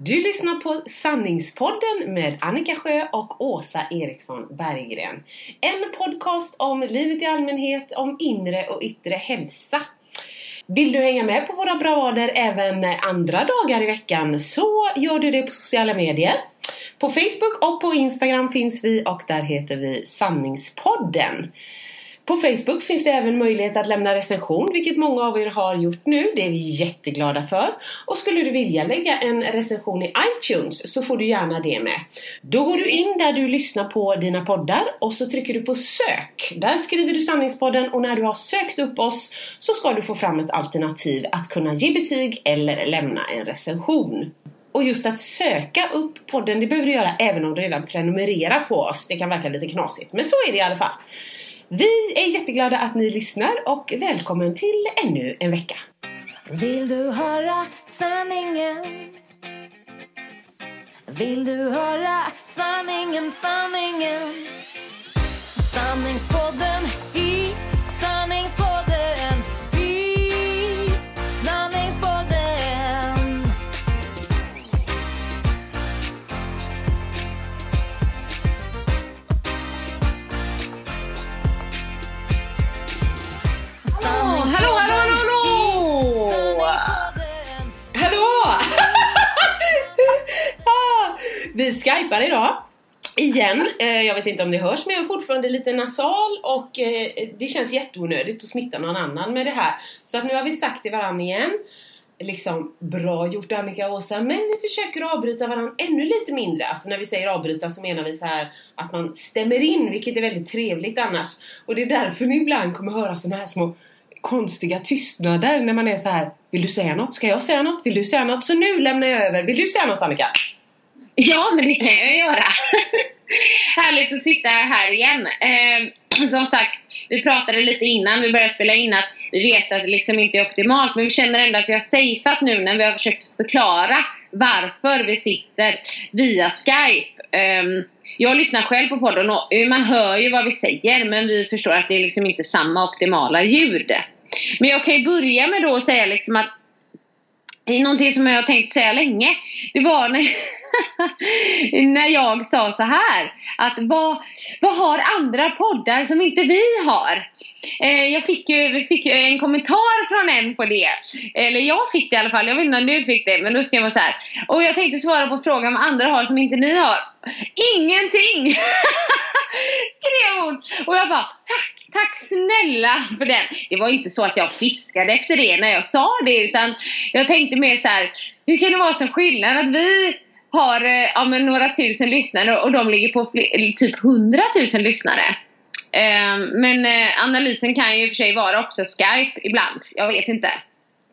Du lyssnar på Sanningspodden med Annika Sjö och Åsa Eriksson Berggren. En podcast om livet i allmänhet, om inre och yttre hälsa. Vill du hänga med på våra bravader även andra dagar i veckan så gör du det på sociala medier. På Facebook och på Instagram finns vi och där heter vi Sanningspodden. På Facebook finns det även möjlighet att lämna recension, vilket många av er har gjort nu. Det är vi jätteglada för. Och skulle du vilja lägga en recension i iTunes så får du gärna det med. Då går du in där du lyssnar på dina poddar och så trycker du på sök. Där skriver du Sanningspodden och när du har sökt upp oss så ska du få fram ett alternativ att kunna ge betyg eller lämna en recension. Och just att söka upp podden, det behöver du göra även om du redan prenumererar på oss. Det kan verka lite knasigt, men så är det i alla fall. Vi är jätteglada att ni lyssnar och välkommen till ännu en vecka. Vill du höra sanningen? Vill du höra sanningen, sanningen? Sanningspodden i sanningspodden Vi skypar idag. Igen. Eh, Jag vet inte om det hörs men jag är fortfarande lite nasal och eh, det känns jätteonödigt att smitta någon annan med det här. Så att nu har vi sagt till varandra igen. Liksom, bra gjort Annika och Åsa, men vi försöker avbryta varandra ännu lite mindre. Alltså när vi säger avbryta så menar vi så här att man stämmer in, vilket är väldigt trevligt annars. Och det är därför ni ibland kommer höra såna här små konstiga tystnader när man är så här. Vill du säga något? Ska jag säga något? Vill du säga något? Så nu lämnar jag över. Vill du säga något Annika? Ja, men det kan jag göra. Härligt att sitta här igen. Eh, som sagt, vi pratade lite innan vi började spela in att vi vet att det liksom inte är optimalt, men vi känner ändå att vi har safeat nu när vi har försökt förklara varför vi sitter via Skype. Eh, jag lyssnar själv på podden och man hör ju vad vi säger, men vi förstår att det är liksom inte samma optimala ljud. Men jag kan ju börja med då att säga liksom att det är någonting som jag har tänkt säga länge. Det var när, när jag sa så här. Att vad, vad har andra poddar som inte vi har? Eh, jag fick ju, fick ju en kommentar från en på det. Eller jag fick det i alla fall. Jag vet inte om du fick det. Men då skrev man så här. Och jag tänkte svara på frågan vad andra har som inte ni har. Ingenting! skrev hon. Och jag bara tack, tack snälla för den. Det var inte så att jag fiskade efter det när jag sa det. Utan jag tänkte mer så här. Hur kan det vara sån skillnad att vi har eh, ja, men några tusen lyssnare och de ligger på typ hundratusen lyssnare. Eh, men eh, analysen kan ju i och för sig vara också Skype ibland. Jag vet inte.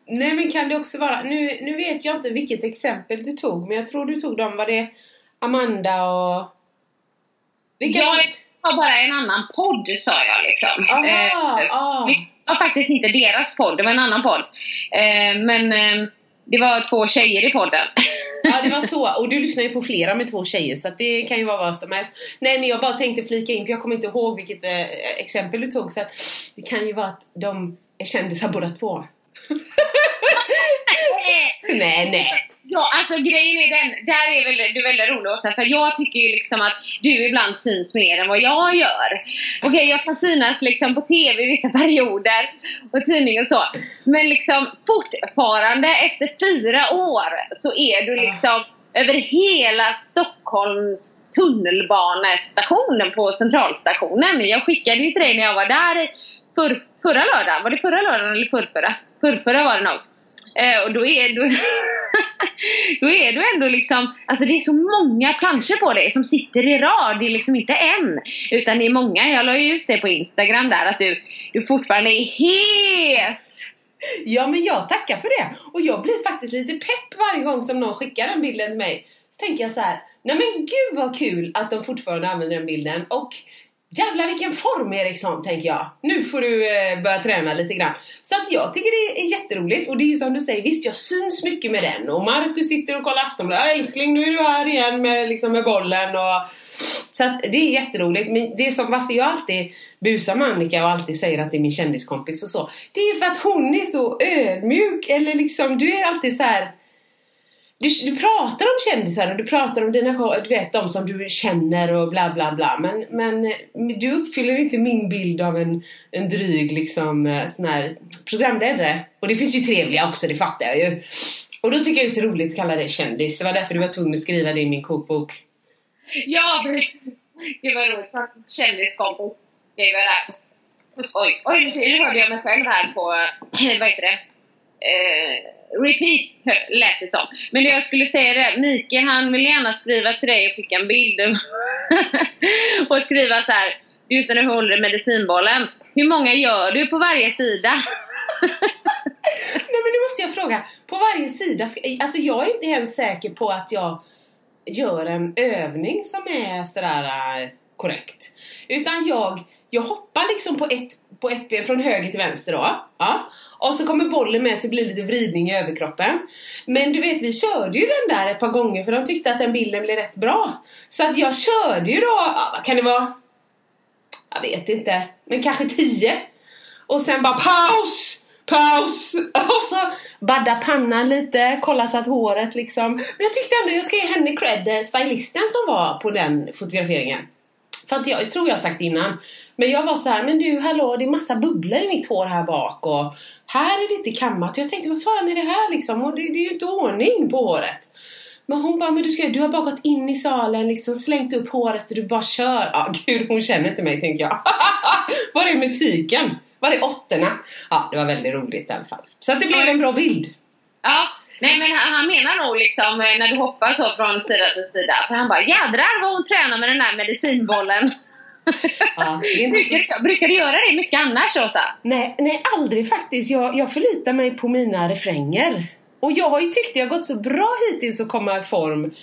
Nej men kan det också vara, nu, nu vet jag inte vilket exempel du tog men jag tror du tog dem, var det Amanda och... Vilka Jag sa bara en annan podd sa jag liksom. Aha, Eh, ah. Det var faktiskt inte deras podd, det var en annan podd. Eh, men eh, det var två tjejer i podden. Ja det var så, och du lyssnar ju på flera med två tjejer så att det kan ju vara vad som helst. Nej men jag bara tänkte flika in för jag kommer inte ihåg vilket eh, exempel du tog så att det kan ju vara att de är kändisar båda två. nej nej, Ja, alltså grejen är den, där är väl, du är väldigt rolig Åsa, för jag tycker ju liksom att du ibland syns mer än vad jag gör. Okej, jag kan synas liksom på TV i vissa perioder och tidning och så. Men liksom fortfarande efter fyra år så är du liksom över hela Stockholms tunnelbanestationen på centralstationen. Jag skickade ju till dig när jag var där för, förra lördagen. Var det förra lördagen eller förrförra? Förrförra var det nog. Eh, och då är, då, då är du ändå liksom, alltså det är så många planscher på dig som sitter i rad. Det är liksom inte en, utan det är många. Jag la ju ut det på Instagram där att du, du fortfarande är het. Ja men jag tackar för det. Och jag blir faktiskt lite pepp varje gång som någon skickar den bilden till mig. Så tänker jag så här, nej men gud vad kul att de fortfarande använder den bilden. Och Jävlar vilken form Eriksson tänker jag. Nu får du eh, börja träna lite grann. Så att jag tycker det är jätteroligt och det är ju som du säger, visst jag syns mycket med den och Marcus sitter och kollar Aftonbladet. Älskling nu är du här igen med, liksom, med bollen och Så att det är jätteroligt. Men det är som varför jag alltid busar med Annika och alltid säger att det är min kändiskompis och så. Det är för att hon är så ödmjuk eller liksom du är alltid så här du, du pratar om kändisar och du pratar om dina du vet de som du känner och bla bla bla men, men eh, du uppfyller inte min bild av en, en dryg liksom eh, sån här programledare. Och det finns ju trevliga också, det fattar jag ju. Och då tycker jag det är så roligt att kalla dig kändis. Det var därför du var tvungen att skriva det i min kokbok. Ja, precis. Gud vad roligt. Kändiskompis. Det var där. Oj, oj nu hörde jag mig själv här på, vad heter det? Eh, repeat lät det som. Men det jag skulle säga är att Mike han vill gärna skriva till dig och skicka en bild och skriva så här just när du håller medicinbollen. Hur många gör du på varje sida? Nej men nu måste jag fråga, på varje sida, alltså jag är inte ens säker på att jag gör en övning som är sådär äh, korrekt. Utan jag, jag hoppar liksom på ett, på ett ben från höger till vänster då. Ja. Och så kommer bollen med så det blir lite vridning i överkroppen. Men du vet, vi körde ju den där ett par gånger för de tyckte att den bilden blev rätt bra. Så att jag körde ju då, ja, vad kan det vara? Jag vet inte, men kanske tio. Och sen bara paus! Paus! Och så badda pannan lite, kolla så att håret liksom. Men jag tyckte ändå jag ska ge henne cred, eh, stylisten som var på den fotograferingen. För att jag tror jag sagt innan. Men jag var så här, men du hallå det är massa bubblor i mitt hår här bak och här är det inte kammat. Jag tänkte, vad fan är det här liksom? Och det, det är ju inte ordning på håret. Men hon bara, men du, ska, du har bara gått in i salen, liksom slängt upp håret och du bara kör. Ja, gud, hon känner inte mig tänkte jag. var är musiken? Var är åttorna? Ja, det var väldigt roligt i alla fall. Så att det blev en bra bild. Ja, nej men han, han menar nog liksom eh, när du hoppar så från sida till sida. För han bara, jädrar vad hon tränar med den där medicinbollen. Ja, det brukar, brukar du göra det mycket annars Åsa? Nej, nej aldrig faktiskt. Jag, jag förlitar mig på mina refränger. Och jag har ju tyckt det har gått så bra hittills att komma i form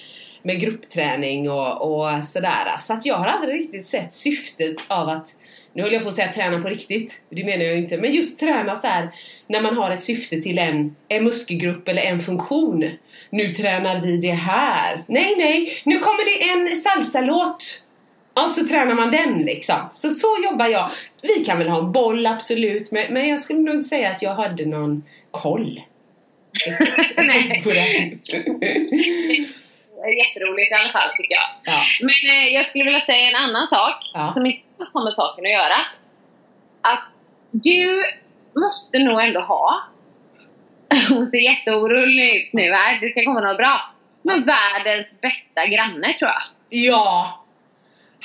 med gruppträning och, och sådär. Så att jag har aldrig riktigt sett syftet av att, nu höll jag på att säga träna på riktigt, det menar jag inte, men just träna så här när man har ett syfte till en, en muskelgrupp eller en funktion. Nu tränar vi det här. Nej, nej, nu kommer det en salsalåt och så tränar man den liksom. Så så jobbar jag. Vi kan väl ha en boll absolut, men, men jag skulle nog inte säga att jag hade någon koll. Nej. på det. Jätteroligt i alla fall tycker jag. Ja. Men eh, jag skulle vilja säga en annan sak Ja. som inte har med saken att göra. Att du måste nog ändå ha, hon ser jätteorolig ut nu här, det ska komma något bra. Men världens bästa granne tror jag. ja!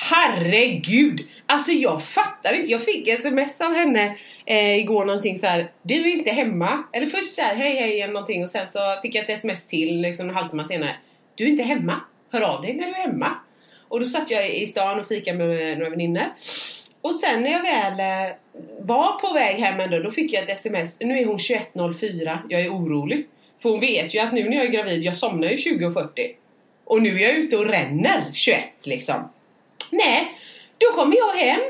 Herregud! Alltså jag fattar inte. Jag fick sms av henne eh, igår någonting så här. Du är inte hemma. Eller först så här, hej hej eller någonting och sen så fick jag ett sms till liksom en halvtimme senare. Du är inte hemma. Hör av dig när du är hemma. Och då satt jag i stan och fikade med några väninnor. Och sen när jag väl eh, var på väg hem ändå, då fick jag ett sms. Nu är hon 21.04. Jag är orolig. För hon vet ju att nu när jag är gravid, jag somnar ju 20.40. Och nu är jag ute och ränner 21 liksom. Nej, då kommer jag hem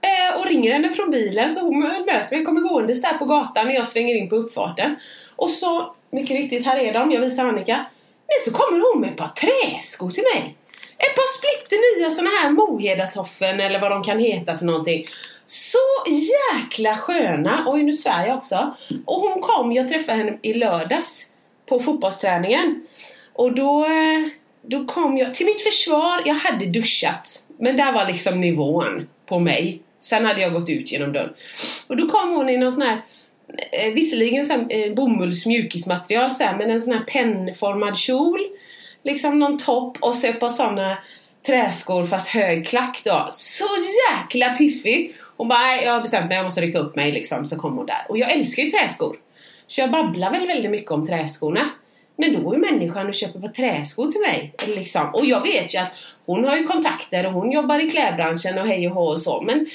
eh, och ringer henne från bilen så hon möter mig, kommer gåendes där på gatan när jag svänger in på uppfarten. Och så, mycket riktigt, här är de, jag visar Annika. Men så kommer hon med ett par träskor till mig. Ett par splitter nya såna här Mohedatoffen eller vad de kan heta för någonting. Så jäkla sköna! Oj, nu svär jag också. Och hon kom, jag träffade henne i lördags på fotbollsträningen. Och då, eh, då kom jag, till mitt försvar, jag hade duschat. Men där var liksom nivån på mig. Sen hade jag gått ut genom dörren. Och då kom hon i någon sån här eh, Visserligen sån här, eh, bomullsmjukismaterial så här, men en sån här pennformad kjol. Liksom någon topp och så ett par såna träskor fast hög klack då. Så jäkla piffigt! Hon bara, "Nej, jag har bestämt mig, jag måste rycka upp mig liksom. Så kom hon där. Och jag älskar ju träskor. Så jag babblar väl väldigt mycket om träskorna. Men då är ju människan och köper på träskor till mig. Liksom. Och jag vet ju att hon har ju kontakter och hon jobbar i klädbranschen och hej och hå och så. Men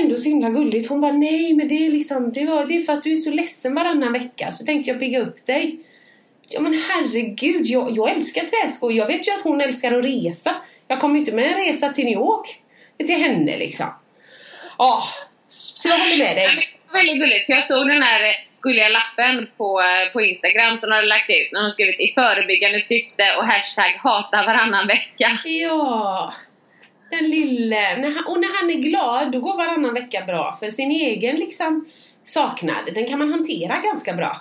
ändå så himla gulligt. Hon bara, nej men det är liksom, det, var, det är för att du är så ledsen varannan vecka. Så tänkte jag pigga upp dig. Ja men herregud, jag, jag älskar träskor. Jag vet ju att hon älskar att resa. Jag kommer ju inte med en resa till New York. Till henne liksom. Ja, så jag håller med dig. Det var väldigt gulligt, jag såg den här gulliga lappen på, eh, på Instagram som de hade lagt ut. När de skrivit i förebyggande syfte och hashtag hata varannan vecka. Ja, den lille. När han, och när han är glad, då går varannan vecka bra. För sin egen liksom saknad, den kan man hantera ganska bra.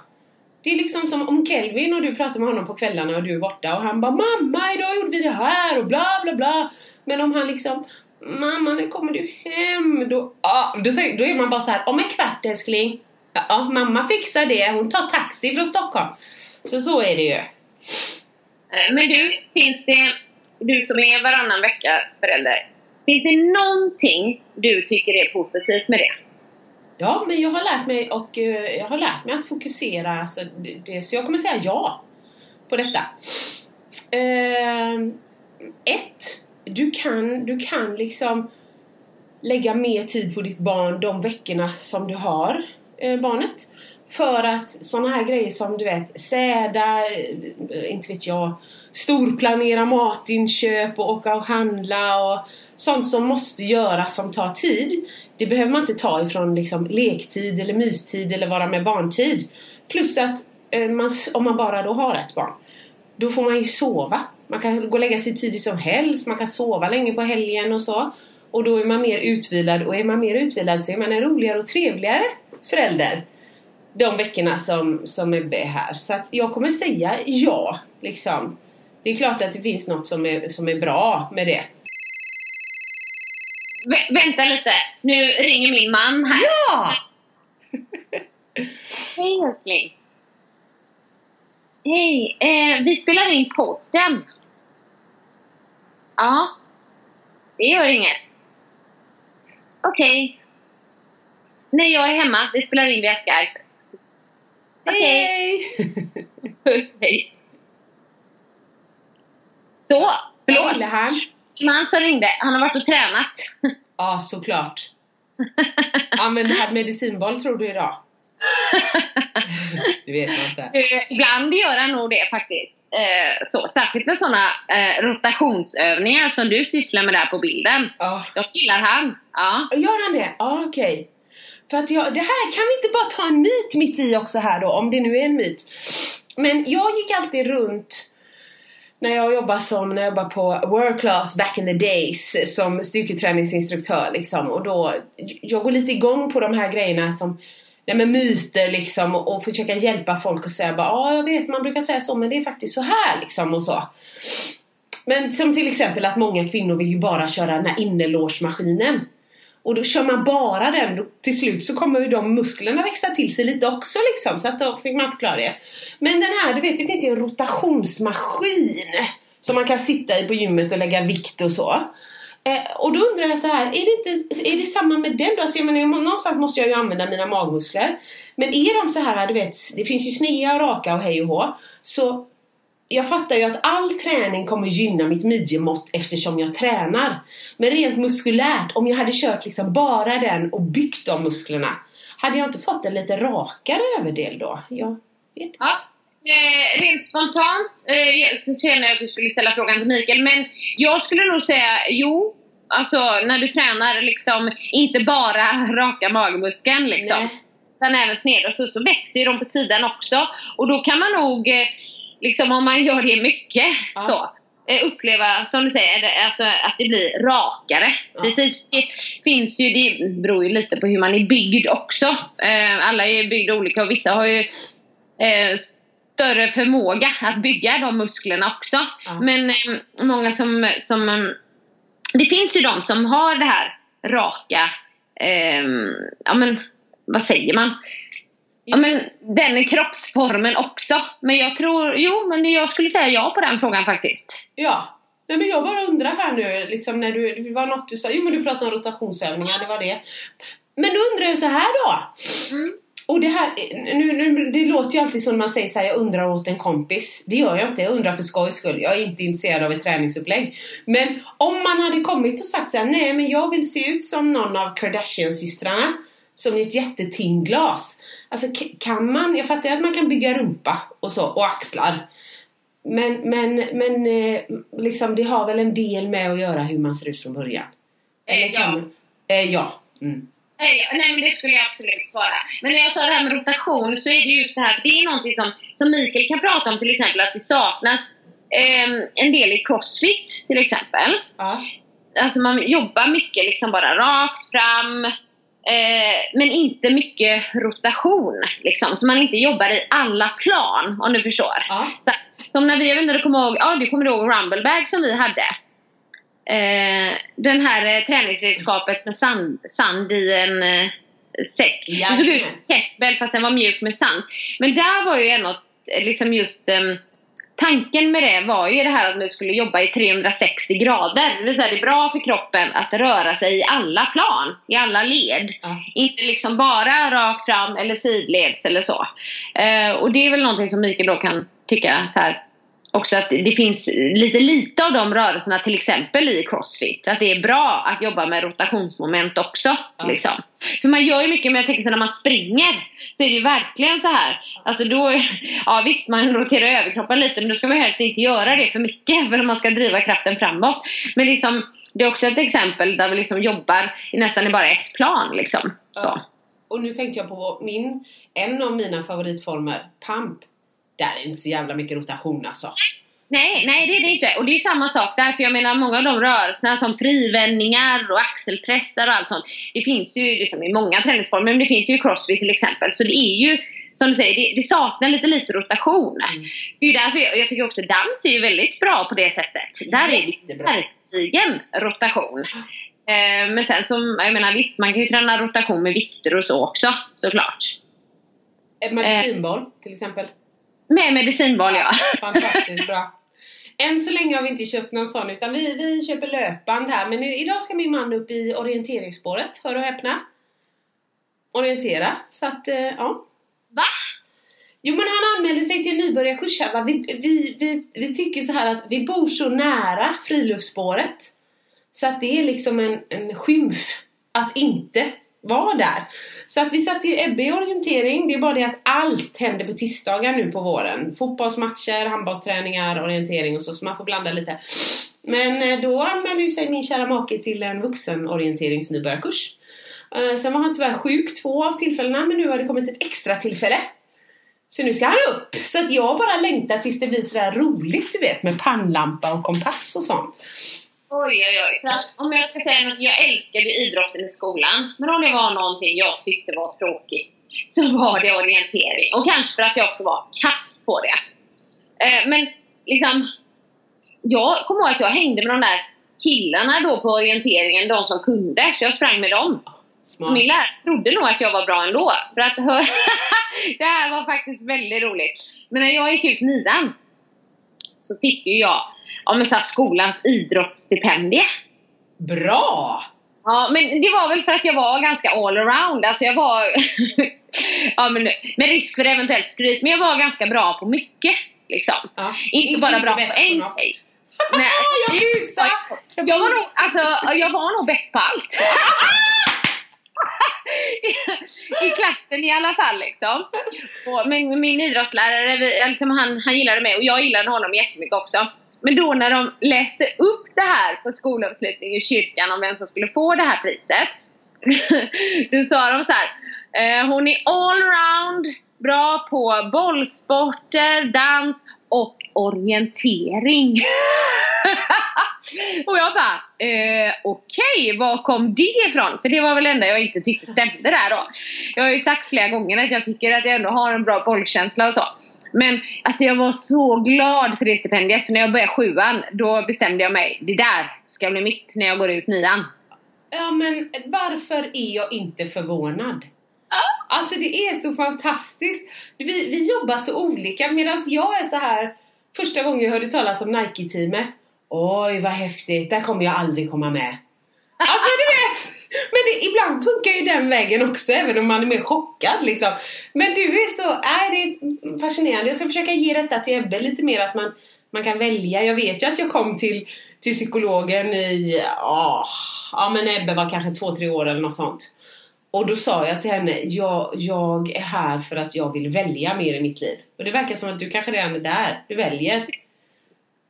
Det är liksom som om Kelvin och du pratar med honom på kvällarna och du är borta och han bara Mamma, idag gjorde vi det här och bla bla bla. Men om han liksom Mamma, nu kommer du hem? Då, ah, då, då är man bara så här, om en kvart älskling. Ja, mamma fixar det. Hon tar taxi från Stockholm. Så så är det ju. Eh, Men du, finns det, du som är varannan vecka förälder, finns det någonting du tycker är positivt med det? Ja, men jag har lärt mig och eh, jag har lärt mig att fokusera. Så, det, det, så jag kommer säga ja på detta. Eh, ett, du kan, du kan liksom lägga mer tid på ditt barn de veckorna som du har Eh, barnet. För att sådana här grejer som du vet, städa, eh, inte vet jag, storplanera matinköp och åka och handla och sånt som måste göras som tar tid. Det behöver man inte ta ifrån liksom lektid eller mystid eller vara med barntid. Plus att eh, man, om man bara då har ett barn, då får man ju sova. Man kan gå och lägga sig tidigt som helst, man kan sova länge på helgen och så. Och då är man mer utvilad och är man mer utvilad så är man en roligare och trevligare förälder. De veckorna som, som Ebbe är här. Så att jag kommer säga ja, liksom. Det är klart att det finns något som är, som är bra med det. Vä- vänta lite, nu ringer min man här. Ja! Hej älskling. Hej, eh, vi spelar in podden. Ja, det gör inget. Okej. Nej, jag är hemma. Vi spelar in via Skype. Okej. Hej! Hej. Så, förlåt. ville han? Man som ringde, han har varit och tränat. Ja, såklart. Använder han medicinboll tror du idag? Det vet man inte. Eh, Ibland gör han nog det faktiskt. Eh, så, särskilt med sådana eh, rotationsövningar som du sysslar med där på bilden. Ja. De gillar han. Ja. Gör han det? Ja, okej. För att jag, det här kan vi inte bara ta en myt mitt i också här då, om det nu är en myt. Men jag gick alltid runt när jag jobbade som, när jag jobbade på World Class back in the days som styrketräningsinstruktör liksom och då, jag går lite igång på de här grejerna som Nej men myter liksom och, och försöka hjälpa folk och säga bara ja jag vet man brukar säga så men det är faktiskt så här liksom och så. Men som till exempel att många kvinnor vill ju bara köra den här innerlårsmaskinen. Och då kör man bara den, då, till slut så kommer ju de musklerna växa till sig lite också liksom. Så att då fick man förklara det. Men den här, du vet det finns ju en rotationsmaskin. Som man kan sitta i på gymmet och lägga vikt och så. Eh, och då undrar jag så här, är det, inte, är det samma med den då? Alltså jag menar, någonstans måste jag ju använda mina magmuskler. Men är de så här, du vet, det finns ju sneda och raka och hej och hå. Så jag fattar ju att all träning kommer gynna mitt midjemått eftersom jag tränar. Men rent muskulärt, om jag hade kört liksom bara den och byggt de musklerna. Hade jag inte fått en lite rakare överdel då? Jag vet inte. Ja. Eh, rent spontant eh, så känner jag att du skulle ställa frågan till Mikael, men jag skulle nog säga jo. Alltså när du tränar liksom inte bara raka magmuskeln liksom. Nej. Utan även sned och så, så växer ju de på sidan också. Och då kan man nog, eh, liksom om man gör det mycket Ja. så, eh, uppleva som du säger, alltså att det blir rakare. Ja. Precis. Det finns ju, det beror ju lite på hur man är byggd också. Eh, alla är byggda olika och vissa har ju större förmåga att bygga de musklerna också. Ja. Men eh, många som, som eh, det finns ju de som har det här raka, eh, ja men vad säger man? Ja men den kroppsformen också. Men jag tror, jo men jag skulle säga ja på den frågan faktiskt. Ja. Nej men jag bara undrar här nu, liksom när du, det var något du sa, jo men du pratade om rotationsövningar, det var det. Men då undrar jag så här då. Mm. Och det här, nu, nu, det låter ju alltid som man säger så här, jag undrar åt en kompis. Det gör jag inte, jag undrar för skojs skull. Jag är inte intresserad av ett träningsupplägg. Men om man hade kommit och sagt så här, nej men jag vill se ut som någon av Kardashian-systrarna. Som i ett jättetimglas. Alltså kan man, jag fattar ju att man kan bygga rumpa och så, och axlar. Men, men, men eh, liksom det har väl en del med att göra hur man ser ut från början? Eller Eh, kan ja. man- Eh, ja. Mm. Nej, nej men det skulle jag absolut vara. Men när jag sa det här med rotation så är det just det här, det är någonting som, som Mikael kan prata om till exempel att det saknas ehm, en del i crossfit till exempel. Ja. Alltså man jobbar mycket liksom bara rakt fram eh, men inte mycket rotation liksom. Så man inte jobbar i alla plan om du förstår. Ja. Så, som när vi, jag vet inte du kommer ihåg, ja du kommer ihåg Rumblebag som vi hade. Eh, den här eh, träningsredskapet med sand, sand i en eh, säck. Det såg ut som kettlebell fast den var mjuk med sand. Men där var ju ändå eh, liksom just ehm, Tanken med det var ju det här att vi skulle jobba i 360 grader. Det vill säga det är bra för kroppen att röra sig i alla plan, i alla led. Ja. Inte liksom bara rakt fram eller sidleds eller så. Eh, och det är väl någonting som Mikael då kan tycka så här också att det finns lite lite av de rörelserna till exempel i crossfit. Att det är bra att jobba med rotationsmoment också. Ja. Liksom. För man gör ju mycket, men jag tänker så när man springer så är det ju verkligen så här. Alltså då, ja visst man roterar överkroppen lite men då ska man helst inte göra det för mycket för man ska driva kraften framåt. Men liksom, det är också ett exempel där vi liksom jobbar i nästan i bara ett plan liksom. Ja. Och nu tänkte jag på min, en av mina favoritformer, pump. Där är inte så jävla mycket rotation alltså. Nej, nej det är det inte. Och det är samma sak där. För jag menar många av de rörelserna som frivändningar och axelpressar och allt sånt. Det finns ju liksom i många träningsformer. Men det finns ju i crossfit till exempel. Så det är ju som du säger, det, det saknar lite lite rotation. Mm. Det är därför jag, jag tycker också dans är ju väldigt bra på det sättet. Där är det verkligen rotation. Eh, men sen som, jag menar visst man kan ju träna rotation med vikter och så också såklart. Ett medicinboll till exempel. Med medicinboll ja. Fantastiskt bra. Än så länge har vi inte köpt någon sån utan vi, vi köper löpband här. Men idag ska min man upp i orienteringsspåret, hör och häpna. Orientera. Så att, eh, ja. Va? Jo men han anmälde sig till en nybörjarkurs här va? Vi, vi, vi, vi tycker så här att vi bor så nära friluftsspåret. Så att det är liksom en, en skymf att inte var där. Så att vi satte ju Ebbe i orientering. Det är bara det att allt händer på tisdagar nu på våren. Fotbollsmatcher, handbollsträningar, orientering och så. Så man får blanda lite. Men eh, då anmälde ju sig min kära make till en vuxenorienteringsnybörjarkurs. Eh, sen var han tyvärr sjuk två av tillfällena men nu har det kommit ett extra tillfälle. Så nu ska han upp! Så att jag bara längtar tills det blir sådär roligt du vet med pannlampa och kompass och sånt. Oj, oj, oj. Så att om jag ska säga något, jag älskade idrotten i skolan. Men om det var någonting jag tyckte var tråkigt så var det orientering. Och kanske för att jag också var kass på det. Eh, men liksom, jag kommer ihåg att jag hängde med de där killarna då på orienteringen, de som kunde. Så jag sprang med dem. Smart. Min lärare trodde nog att jag var bra ändå. För att det här var faktiskt väldigt roligt. Men när jag gick ut nian så fick ju jag ja, men så här, skolans idrottsstipendie. Bra! Ja, men det var väl för att jag var ganska all around. Alltså jag var, ja men med risk för eventuellt skryt, men jag var ganska bra på mycket. Liksom. Ja. Inte bara bra på en grej. Nej, jag busar! jag var nog, alltså, jag var nog bäst på allt. I klassen i alla fall liksom. Och min, min idrottslärare, vi, liksom, han, han gillade mig och jag gillade honom jättemycket också. Men då när de läste upp det här på skolavslutningen i kyrkan om vem som skulle få det här priset. då sa de så här. Eh, hon är allround, bra på bollsporter, dans och orientering. och jag bara, eh, okej, var kom det ifrån? För det var väl det enda jag inte tyckte stämde där då. Jag har ju sagt flera gånger att jag tycker att jag ändå har en bra bollkänsla och så. Men alltså jag var så glad för det stipendiet. För när jag började sjuan, då bestämde jag mig. Det där ska bli mitt när jag går ut nian. Ja men varför är jag inte förvånad? Alltså det är så fantastiskt. Vi, vi jobbar så olika medan jag är så här första gången jag hörde talas om Nike-teamet. Oj vad häftigt, där kommer jag aldrig komma med. Alltså du vet! Men det, ibland funkar ju den vägen också även om man är mer chockad liksom. Men du är så, är det är fascinerande. Jag ska försöka ge detta till Ebbe lite mer att man, man kan välja. Jag vet ju att jag kom till, till psykologen i, ja, ja men Ebbe var kanske två, tre år eller något sånt. Och då sa jag till henne, jag, jag är här för att jag vill välja mer i mitt liv. Och det verkar som att du kanske redan är där, du väljer.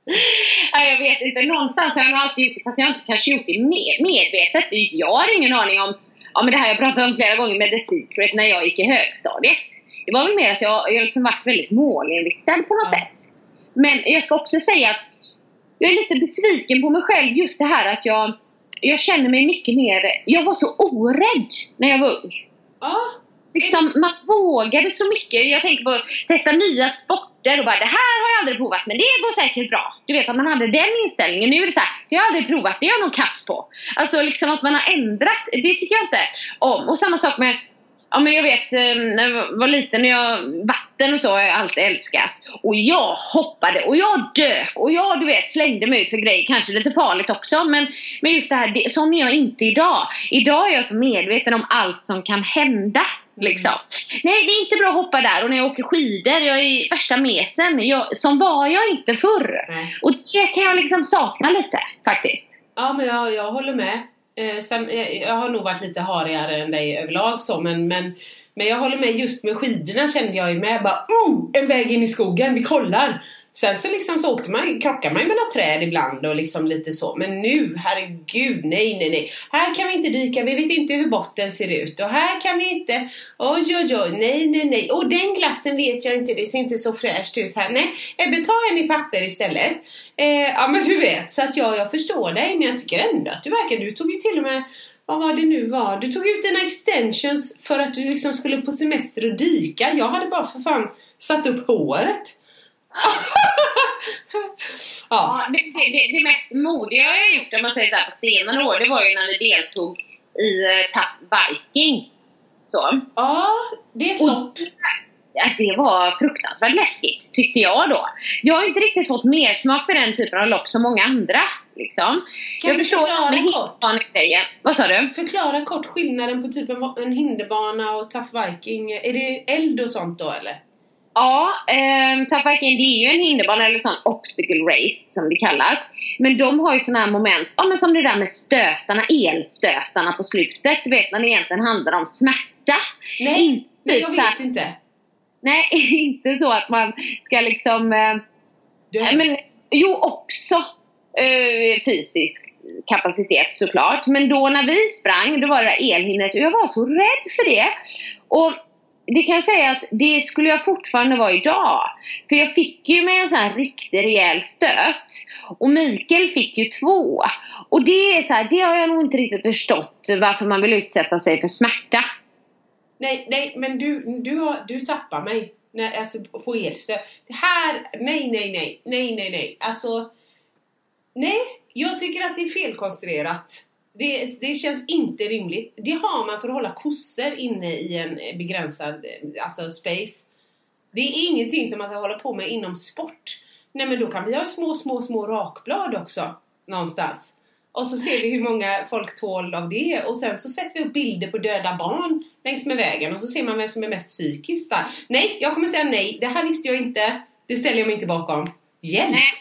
Ja, jag vet inte, någonstans har jag nog alltid gjort det fast jag har inte kanske gjort det med, medvetet. Jag har ingen aning om, ja men det här jag pratat om flera gånger med The Secret när jag gick i högstadiet. Det var väl mer att jag, jag liksom varit väldigt målinriktad på något Ja. sätt. Men jag ska också säga att jag är lite besviken på mig själv just det här att jag, jag känner mig mycket mer, jag var så orädd när jag var ung. Ja, Liksom, man vågade så mycket. Jag tänker på att testa nya sporter och bara det här har jag aldrig provat men det går säkert bra. Du vet att man hade den inställningen. Nu är det så här, det har jag aldrig provat, det är jag nog kass på. Alltså liksom att man har ändrat, det tycker jag inte om. Och samma sak med Ja men jag vet eh, när jag var liten, när jag, vatten och så har jag alltid älskat. Och jag hoppade och jag dök och jag du vet slängde mig ut för grejer, kanske lite farligt också. Men, men just det här, det, sån är jag inte idag. Idag är jag så medveten om allt som kan hända. Liksom. Nej det är inte bra att hoppa där och när jag åker skidor, jag är värsta mesen. Jag, som var jag inte förr. nej. Och det kan jag liksom sakna lite faktiskt. Ja men jag, jag håller med. Eh, sen, eh, jag har nog varit lite harigare än dig överlag så men, men, men jag håller med just med skidorna kände jag ju med bara oh! En väg in i skogen, vi kollar! Sen så liksom så åkte man, krockade man ju med några träd ibland och liksom lite så. Men nu, herregud, nej, nej, nej. Här kan vi inte dyka, vi vet inte hur botten ser ut. Och här kan vi inte, oj, oj, oj, nej, nej, nej. Och den glassen vet jag inte, det ser inte så fräscht ut här. Nej, Ebbe, ta en i papper istället. Eh, ja, men du vet, så att jag, jag förstår dig. Men jag tycker ändå att du verkar, du tog ju till och med vad var det nu var? Du tog ut dina extensions för att du liksom skulle på semester och dyka. Jag hade bara för fan satt upp håret. ja. Det, det, det, mest modiga jag har gjort om man säger så här, på senare år, det var ju när vi deltog i uh, Viking. Så. ja, det är lopp. ja, det var fruktansvärt läskigt, tyckte jag då. Jag har inte riktigt fått mer smak för den typen av lopp som många andra. Liksom. Kan jag du förklara kort? Vad sa du? Förklara kort skillnaden på typ en, en hinderbana och Tough Viking. Är det eld och sånt då eller? Ja, eh, Viking det är ju en hinderbana eller sån obstacle race som det kallas. Men de har ju såna här moment, ja men som det där med stötarna, elstötarna på slutet. Du vet när det egentligen handlar om smärta. Nej, Inte men jag så vet inte. Nej, inte så att man ska liksom... Eh, Nej, men, jo, också eh, fysisk kapacitet såklart. Men då när vi sprang, då var det elhindret och jag var så rädd för det. Och det kan jag säga att det skulle jag fortfarande vara idag. För jag fick ju mig en sån här riktig rejäl stöt. Och Mikael fick ju två. Och det är så här, det har jag nog inte riktigt förstått varför man vill utsätta sig för smärta. nej, nej, men du, du, har, du tappar mig. Nej, alltså på elstöt. Det här, nej, nej, nej, nej, nej, nej. Alltså, nej, jag tycker att det är felkonstruerat. Det, det känns inte rimligt. Det har man för att hålla kossor inne i en begränsad alltså space. Det är ingenting som man ska hålla på med inom sport. Nej men då kan vi ha små, små, små rakblad också. Någonstans. Och så ser vi hur många folk tål av det. Och sen så sätter vi upp bilder på döda barn längs med vägen. Och så ser man vem som är mest psykiskt där. Nej, jag kommer säga nej. Det här visste jag inte. Det ställer jag mig inte bakom. Hjälp! Nej,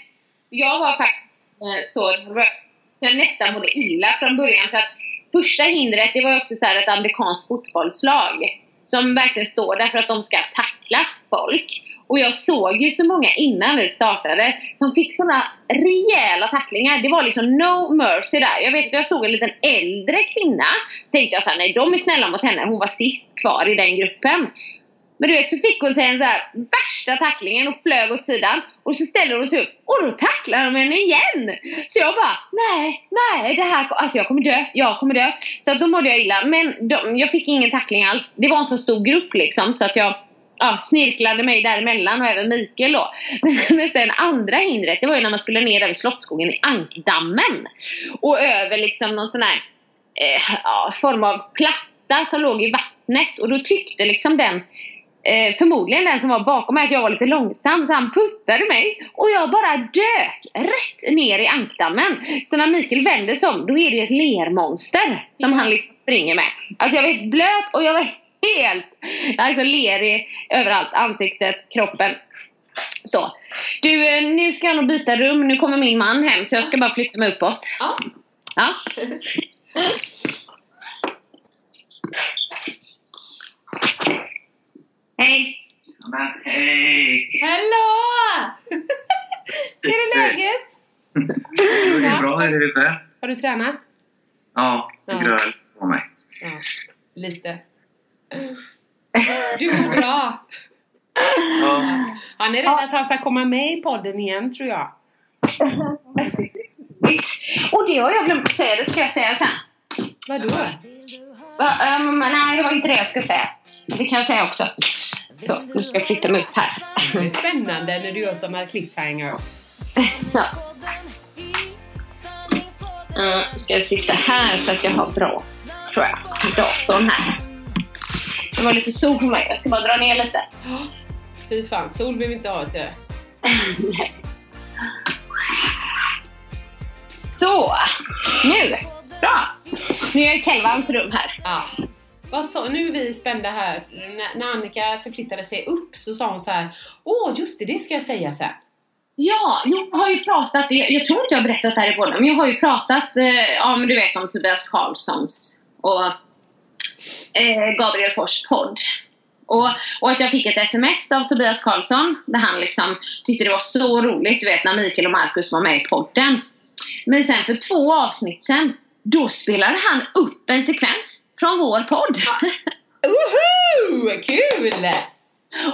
jag var faktiskt eh, så röst jag nästan mådde illa från början. För att första hindret, det var också så här ett amerikanskt fotbollslag. Som verkligen står där för att de ska tackla folk. Och jag såg ju så många innan vi startade som fick såna rejäla tacklingar. Det var liksom no mercy där. Jag vet att jag såg en liten äldre kvinna. Så tänkte jag såhär, nej de är snälla mot henne. Hon var sist kvar i den gruppen. Men du vet så fick hon sig en så här värsta tacklingen och flög åt sidan. Och så ställer hon sig upp och då tacklar de henne igen. Så jag bara, nej, nej, det här, alltså jag kommer dö, jag kommer dö. Så att då mådde jag illa. Men de, jag fick ingen tackling alls. Det var en så stor grupp liksom så att jag, ja, snirklade mig däremellan och även Mikael då. Men sen andra hindret, det var ju när man skulle ner över Slottsskogen i Ankdammen. Och över liksom någon sån här eh, ja, form av platta som låg i vattnet. Och då tyckte liksom den eh, förmodligen den som var bakom mig att jag var lite långsam så han puttade mig och jag bara dök rätt ner i ankdammen. Så när Mikael vänder sig om då är det ett lermonster som han liksom springer med. Alltså jag var helt blöt och jag var helt alltså lerig överallt. Ansiktet, kroppen. Så. Du, eh, nu ska jag nog byta rum. Nu kommer min man hem så jag ska bara flytta mig uppåt. Ja. Ja. Hej! Men hej! Hallå! Hur är läget? Jo, det är bra. Hur är det själv? Har du tränat? Ja, det Ja. gröl på mig. Ja, lite. Du mår bra. Ja. Han är rädd att han ska komma med i podden igen tror jag. Och det har jag glömt att säga, det ska jag säga sen. Vadå? Va, ehm, nej, det var inte det jag ska säga. Det kan jag säga också. Så, nu ska jag flytta mig upp här. Det är spännande när du gör sådana cliffhanger. Ja. Mm, ska jag sitta här så att jag har bra, tror jag, datorn här. Det var lite sol på mig, jag ska bara dra ner lite. Fy fan, sol vill vi inte ha till det. Så, nu. Bra. Nu är jag i Telvans rum här. Ja. Vad sa, nu är vi spända här. När, när Annika förflyttade sig upp så sa hon så här. Åh, just det, det ska jag säga sen. Ja, jag har ju pratat, jag, jag tror inte jag har berättat det här i podden, men jag har ju pratat, eh, ja men du vet om Tobias Karlssons och eh, Gabriel Fors podd. Och, och att jag fick ett sms av Tobias Karlsson där han liksom tyckte det var så roligt, du vet när Mikael och Marcus var med i podden. Men sen för två avsnitt sen, då spelade han upp en sekvens från vår podd. Woho! Kul!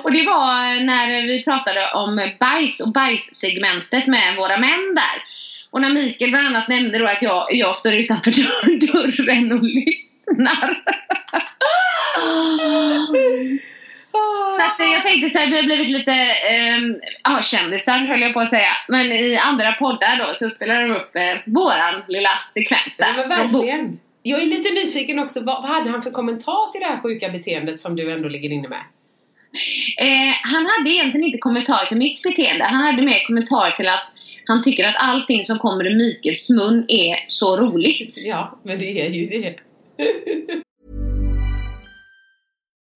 Och det var när vi pratade om bajs och bajssegmentet med våra män där. Och när Mikael bland annat nämnde då att jag, jag står utanför dörr- dörren och lyssnar. Så att jag tänkte så här, vi har blivit lite eh, ja, kändisar höll jag på att säga. Men i andra poddar då så spelar de upp eh, våran lilla sekvens där. Ja, men verkligen. Jag är lite nyfiken också, vad, vad hade han för kommentar till det här sjuka beteendet som du ändå ligger inne med? Eh, han hade egentligen inte kommentar till mitt beteende. Han hade mer kommentar till att han tycker att allting som kommer ur Mikaels mun är så roligt. Ja, men det är ju det.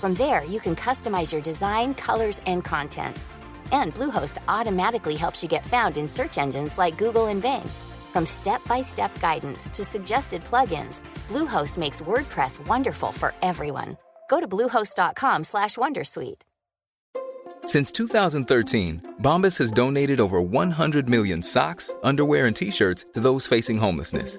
From there, you can customize your design, colors, and content. And Bluehost automatically helps you get found in search engines like Google and Bing. From step-by-step guidance to suggested plugins, Bluehost makes WordPress wonderful for everyone. Go to bluehost.com/wondersuite. Since 2013, Bombas has donated over 100 million socks, underwear, and t shirts to those facing homelessness.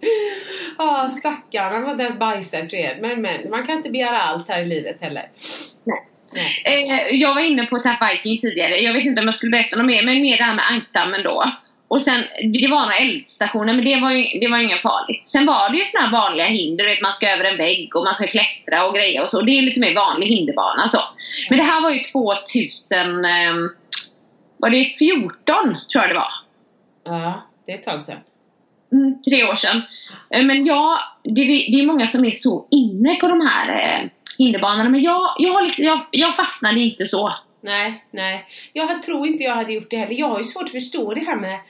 Ja, stackarn. Han var inte ens bajsa i fred. Men, men, man kan inte begära allt här i livet heller. Nej. Nej. Eh, jag var inne på Tap Viking tidigare. Jag vet inte om jag skulle berätta något mer, men mer det här med ankdammen då. Och sen, det var några eldstationer, men det var ju det var inget farligt. Sen var det ju såna här vanliga hinder, du vet man ska över en vägg och man ska klättra och grejer och så. Det är lite mer vanlig hinderbana så. Men det här var ju 2000, eh, var det 14 tror jag det var. Ja, det är ett tag sedan. Mm, tre år sedan. Eh, men jag, det, är- det är många som är så inne på de här eh, hinderbanorna. Men jag, jag, har liksom, jag, jag fastnade inte så. Nej, nej. Jag tror inte jag hade gjort det heller. Jag har ju svårt att förstå det här med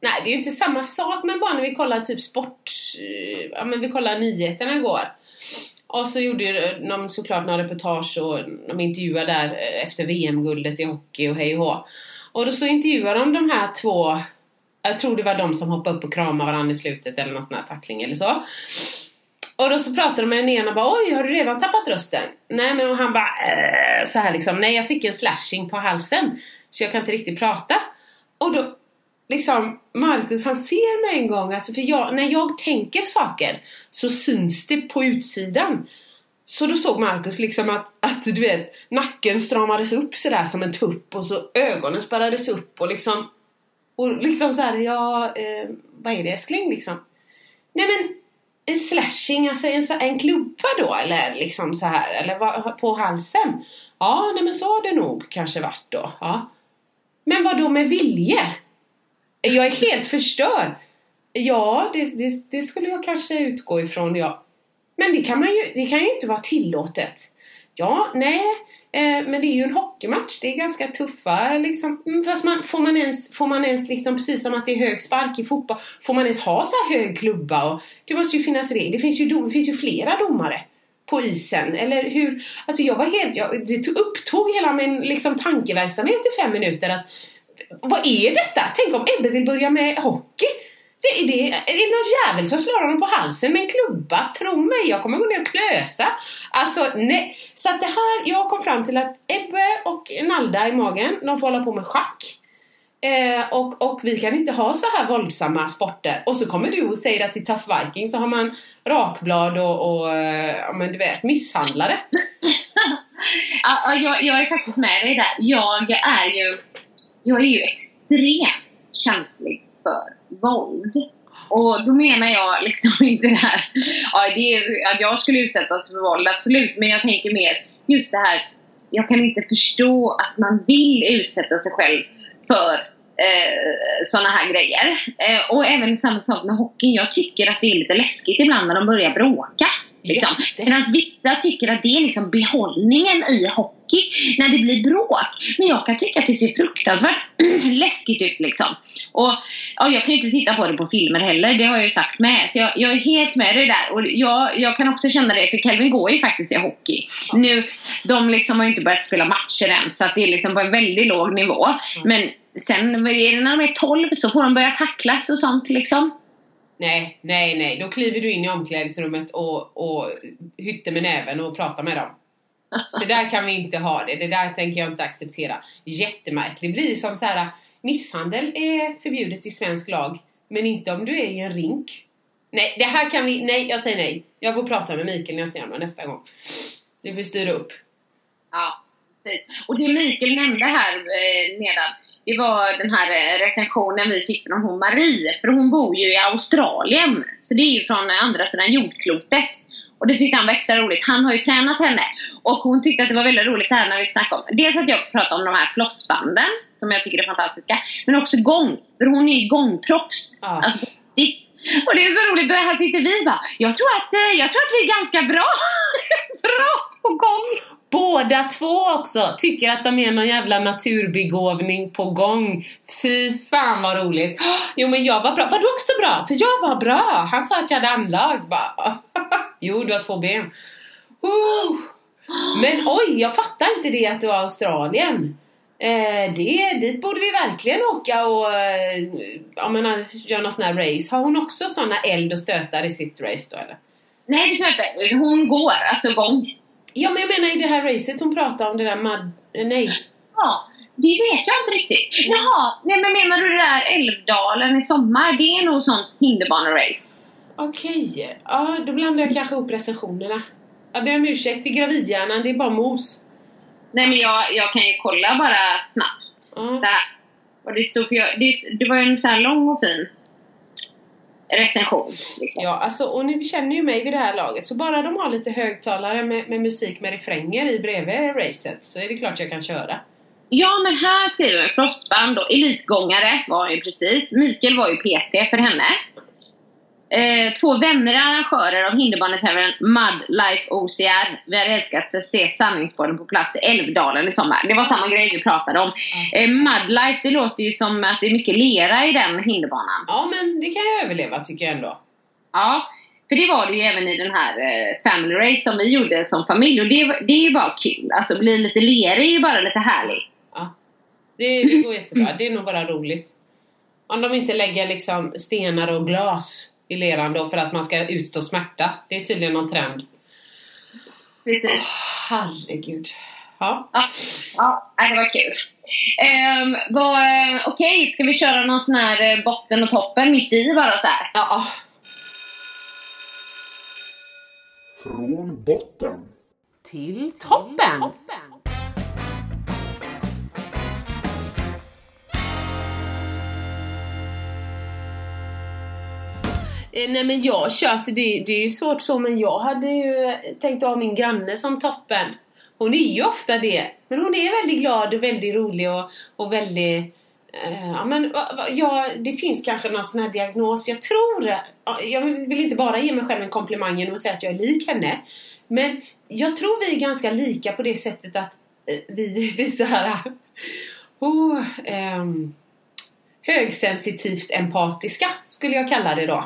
Nej, det är ju inte samma sak men bara när vi kollar typ sport, eh, ja men vi kollar nyheterna igår. Och så gjorde ju de såklart några reportage och de intervjuade där eh, efter VM-guldet i hockey och hej och hå. Och då så intervjuade de de här två, jag tror det var de som hoppade upp och kramade varandra i slutet eller någon sån här tackling eller så. Och då så pratade de med den ena och bara oj har du redan tappat rösten? Nej men och han bara äh, så här liksom, nej jag fick en slashing på halsen så jag kan inte riktigt prata. Och då liksom Marcus han ser mig en gång, alltså för jag, när jag tänker saker så syns det på utsidan. Så då såg Marcus liksom att, att du vet nacken stramades upp sådär som en tupp och så ögonen spärrades upp och liksom och liksom såhär, ja eh, vad är det älskling liksom? Nej men en slashing, alltså en, en klubba då eller liksom så här eller vad, på halsen? Ja, nej men så har det nog kanske varit då. Ja. Men vad då med vilje? Jag är helt förstörd. Ja, det, det, det skulle jag kanske utgå ifrån, ja. Men det kan, man ju, det kan ju inte vara tillåtet. Ja, nej, Eh, men det är ju en hockeymatch. Det är ganska tuffa liksom. Mm, fast man, får man ens, får man ens liksom, precis som att det är hög spark i fotboll, får man ens ha så här hög klubba? Och, det måste ju finnas regler. Det finns ju, dom, det finns ju flera domare på isen. Eller hur? Alltså jag var helt, jag, det upptog hela min liksom, tankeverksamhet i fem minuter. att vad är detta? Tänk om Ebbe vill börja med hockey? Det är, det, är det någon jävel som slår honom på halsen med en klubba? Tro mig, jag kommer gå ner och klösa. Alltså nej. Så att det här, jag kom fram till att Ebbe och Nalda i magen, de får hålla på med schack. Eh, och, och vi kan inte ha så här våldsamma sporter. Och så kommer du och säger att i Tough Viking så har man rakblad och, och eh, ja men du vet, misshandlare. Ja, ja, jag, jag är faktiskt med dig där. Jag är ju, jag är ju extremt känslig för våld. Och då menar jag liksom inte det här, ja, det är, att jag skulle utsättas för våld, absolut. Men jag tänker mer just det här, jag kan inte förstå att man vill utsätta sig själv för eh, sådana här grejer. Eh, och även samma sak med hockeyn. Jag tycker att det är lite läskigt ibland när de börjar bråka. Liksom. Medan vissa tycker att det är liksom behållningen i hockey när det blir bråk. Men jag kan tycka att det ser fruktansvärt läskigt ut liksom. Och ja, jag kan ju inte titta på det på filmer heller, det har jag ju sagt med. Så jag, jag är helt med dig där. Och jag, jag kan också känna det, för Kelvin går ju faktiskt i hockey. Nu, de liksom har ju inte börjat spela matcher än, så att det är liksom på en väldigt låg nivå. Men sen när de är 12 så får de börja tacklas och sånt liksom. Nej, nej, nej. Då kliver du in i omklädningsrummet och, och hytter med näven och pratar med dem. Så där kan vi inte ha det. Det där tänker jag inte acceptera. Jättemärkligt. Det blir som så här. Misshandel är förbjudet i svensk lag. Men inte om du är i en rink. Nej, det här kan vi... Nej, jag säger nej. Jag får prata med Mikael när jag ser honom nästa gång. Du får styra upp. Ja, precis. Och det Mikael nämnde här eh, nedan, det var den här eh, recensionen vi fick från hon Marie. För hon bor ju i Australien, så det är ju från andra sidan jordklotet. Och det tyckte han var extra roligt. Han har ju tränat henne. Och hon tyckte att det var väldigt roligt det här när vi snackade om Dels att jag pratade om de här flossbanden, som jag tycker är fantastiska. Men också gång. För hon är ju gångproffs. Ja. Alltså, det- och det är så roligt, och här sitter vi bara. Jag tror att, eh, jag tror att vi är ganska bra, bra på gång. Båda två också tycker att de är någon jävla naturbegåvning på gång. Fy fan vad roligt. Jo men jag var bra. Var du också bra? För jag var bra. Han sa att jag hade anlag. Bara, jo du har två ben. Uh. Men oj, jag fattar inte det att du var Australien. Eh, det, dit borde vi verkligen åka och eh, jag menar, göra någon sån här race. Har hon också såna eld och stötar i sitt race då eller? Nej, det tror jag inte. Hon går, alltså gång. Ja men jag menar i det här racet hon pratade om det där eh, Nej. Ja, det vet jag inte riktigt. Jaha, nej men menar du det där Älvdalen i sommar? Det är nog sånt hinderbanerace. Okej, ja då blandar jag kanske ihop recensionerna. Jag ber om ursäkt, det är gravidhjärnan, det är bara mos. Nej men jag, jag kan ju kolla bara snabbt. Mm. Så här. Och det stod för jag, det, det var ju en så lång och fin recension. Liksom. Ja, alltså, och ni känner ju mig vid det här laget, så bara de har lite högtalare med, med musik med refränger i bredvid racet så är det klart jag kan köra. Ja, men här skriver Frostband och elitgångare var ju precis. Mikael var ju PT för henne. Eh, två vänner arrangörer av hinderbanetävlingen Mud Life OCR. Vi hade älskat att se sanningsbollen på plats i Älvdalen i sommar. Det var samma grej vi pratade om. Eh, Mud Life, det låter ju som att det är mycket lera i den hinderbanan. Ja, men det kan jag överleva tycker jag ändå. Ja, för det var det ju även i den här eh, Family Race som vi gjorde som familj. Och det, det är ju bara kul. Alltså bli lite lerig är ju bara lite härligt. Ja. Det, det går jättebra. Det är nog bara roligt. Om de inte lägger liksom stenar och glas i leran då för att man ska utstå smärta. Det är tydligen någon trend. Precis. Herregud. Ja. Ja, ja det var kul. Um, vad, eh, Okej, ska vi köra någon sån här eh, botten och toppen mitt i bara så här? Ja. Från botten. Till toppen. Eh, Eh, nej men jag kör, så det, det är ju svårt så men jag hade ju tänkt ha min granne som toppen. Hon är ju ofta det. Men hon är väldigt glad och väldigt rolig och, och väldigt... eh, ja, men, ja, det finns kanske någon sån här diagnos. Jag tror... Eh, jag vill inte bara ge mig själv en komplimang genom att säga att jag är lik henne. Men jag tror vi är ganska lika på det sättet att eh, vi, vi så här... Oh, ehm, högsensitivt empatiska skulle jag kalla det då.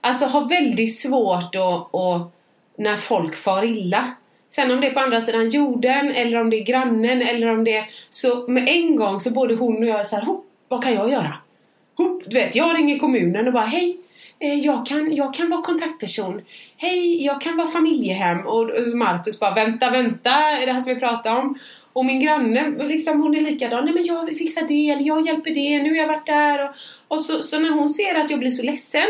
Alltså har väldigt svårt att, att när folk far illa. Sen om det är på andra sidan jorden eller om det är grannen eller om det är så med en gång så både hon och jag är så här, "Hopp, vad kan jag göra? Hopp, du vet, jag ringer kommunen och bara hej, eh, jag kan, jag kan vara kontaktperson. Hej, jag kan vara familjehem. Och och Markus bara vänta, vänta, är det här som vi pratar om? Och min granne, liksom, hon är likadan. Nej men jag fixar det, eller jag hjälper det, nu har jag varit där. Och, och så, så när hon ser att jag blir så ledsen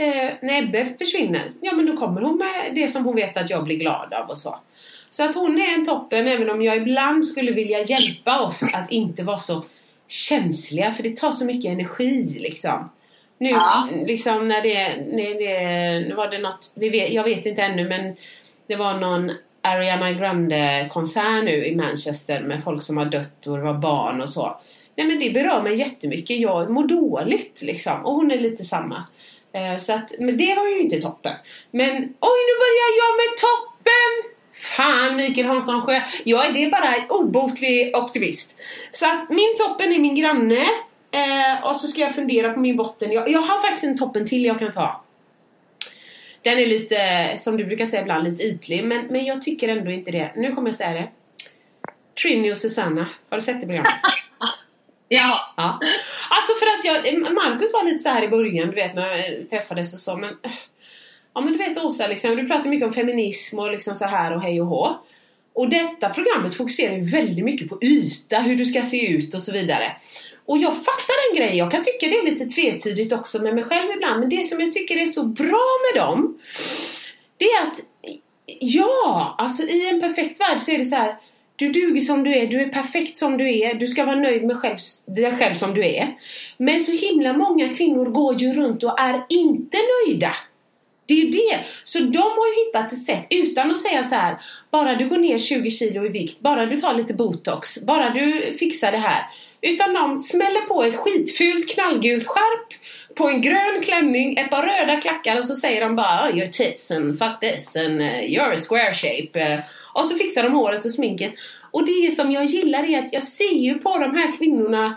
eh, när Ebbe försvinner, ja men då kommer hon med det som hon vet att jag blir glad av och så. Så att hon är en toppen även om jag ibland skulle vilja hjälpa oss att inte vara så känsliga för det tar så mycket energi liksom. Nu Ja. liksom när det, när det var det något, vi vet, jag vet inte ännu men det var någon Ariana Grande konsert nu i Manchester med folk som har dött och det var barn och så. Nej men det berör mig jättemycket. Jag mår dåligt liksom. Och hon är lite samma. Eh, så att, men det var ju inte toppen. Men oj nu börjar jag med toppen! Fan Mikael Hanssonsjö, Jag är det bara en obotlig optimist. Så att min toppen är min granne. Eh, och så ska jag fundera på min botten. Jag, jag har faktiskt en toppen till jag kan ta. Den är lite, som du brukar säga ibland, lite ytlig. Men, men jag tycker ändå inte det. Nu kommer jag säga det. Trini och Susanna. Har du sett det programmet? Ja. Ja. Alltså för att jag, Marcus var lite så här i början, du vet när vi eh, träffades och så men eh, Ja men du vet Åsa liksom, du pratar mycket om feminism och liksom så här och hej och hå. Och detta programmet fokuserar ju väldigt mycket på yta, hur du ska se ut och så vidare. Och jag fattar en grej, jag kan tycka det är lite tvetydigt också med mig själv ibland, men det som jag tycker är så bra med dem det är att ja, alltså i en perfekt värld så är det så här du duger som du är, du är perfekt som du är, du ska vara nöjd med själv, dig själv som du är. Men så himla många kvinnor går ju runt och är inte nöjda. Det är ju det. Så de har ju hittat ett sätt utan att säga så här. Bara du går ner 20 kilo i vikt, bara du tar lite botox, bara du fixar det här. Utan de smäller på ett skitfult knallgult skärp på en grön klänning, ett par röda klackar och så säger de bara ah, oh, your tits and fuck this and uh, you're a square shape. Uh, och så fixar de håret och sminket. Och det som jag gillar är att jag ser ju på de här kvinnorna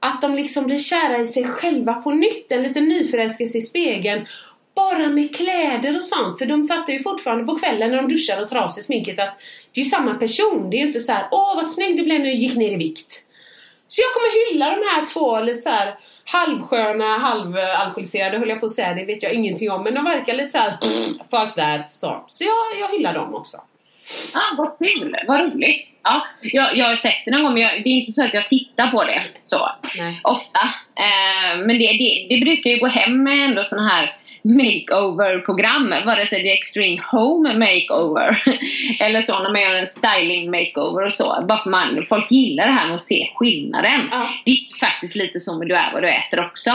att de liksom blir kära i sig själva på nytt. En liten nyförälskelse i spegeln. Bara med kläder och sånt. För de fattar ju fortfarande på kvällen när de duschar och tar av sig sminket att det är ju samma person. Det är ju inte så här, åh vad snygg du blev när du gick ner i vikt. Så jag kommer hylla de här två lite så här halvsköna, halvalkoholiserade höll jag på att säga, det vet jag ingenting om. Men de verkar lite så här, fuck that. Så, så jag, jag hyllar dem också. Ah, vad kul, vad roligt. Ja, jag, jag har sett det någon gång men jag, det är inte så att jag tittar på det så Nej. ofta. Eh, men det, det, det brukar ju gå hem med ändå såna här makeover-program, vare sig det är extreme home makeover eller så när man gör en styling makeover och så. Bara för man, folk gillar det här med att se skillnaden. Ja. Det är faktiskt lite som med du är vad du äter också.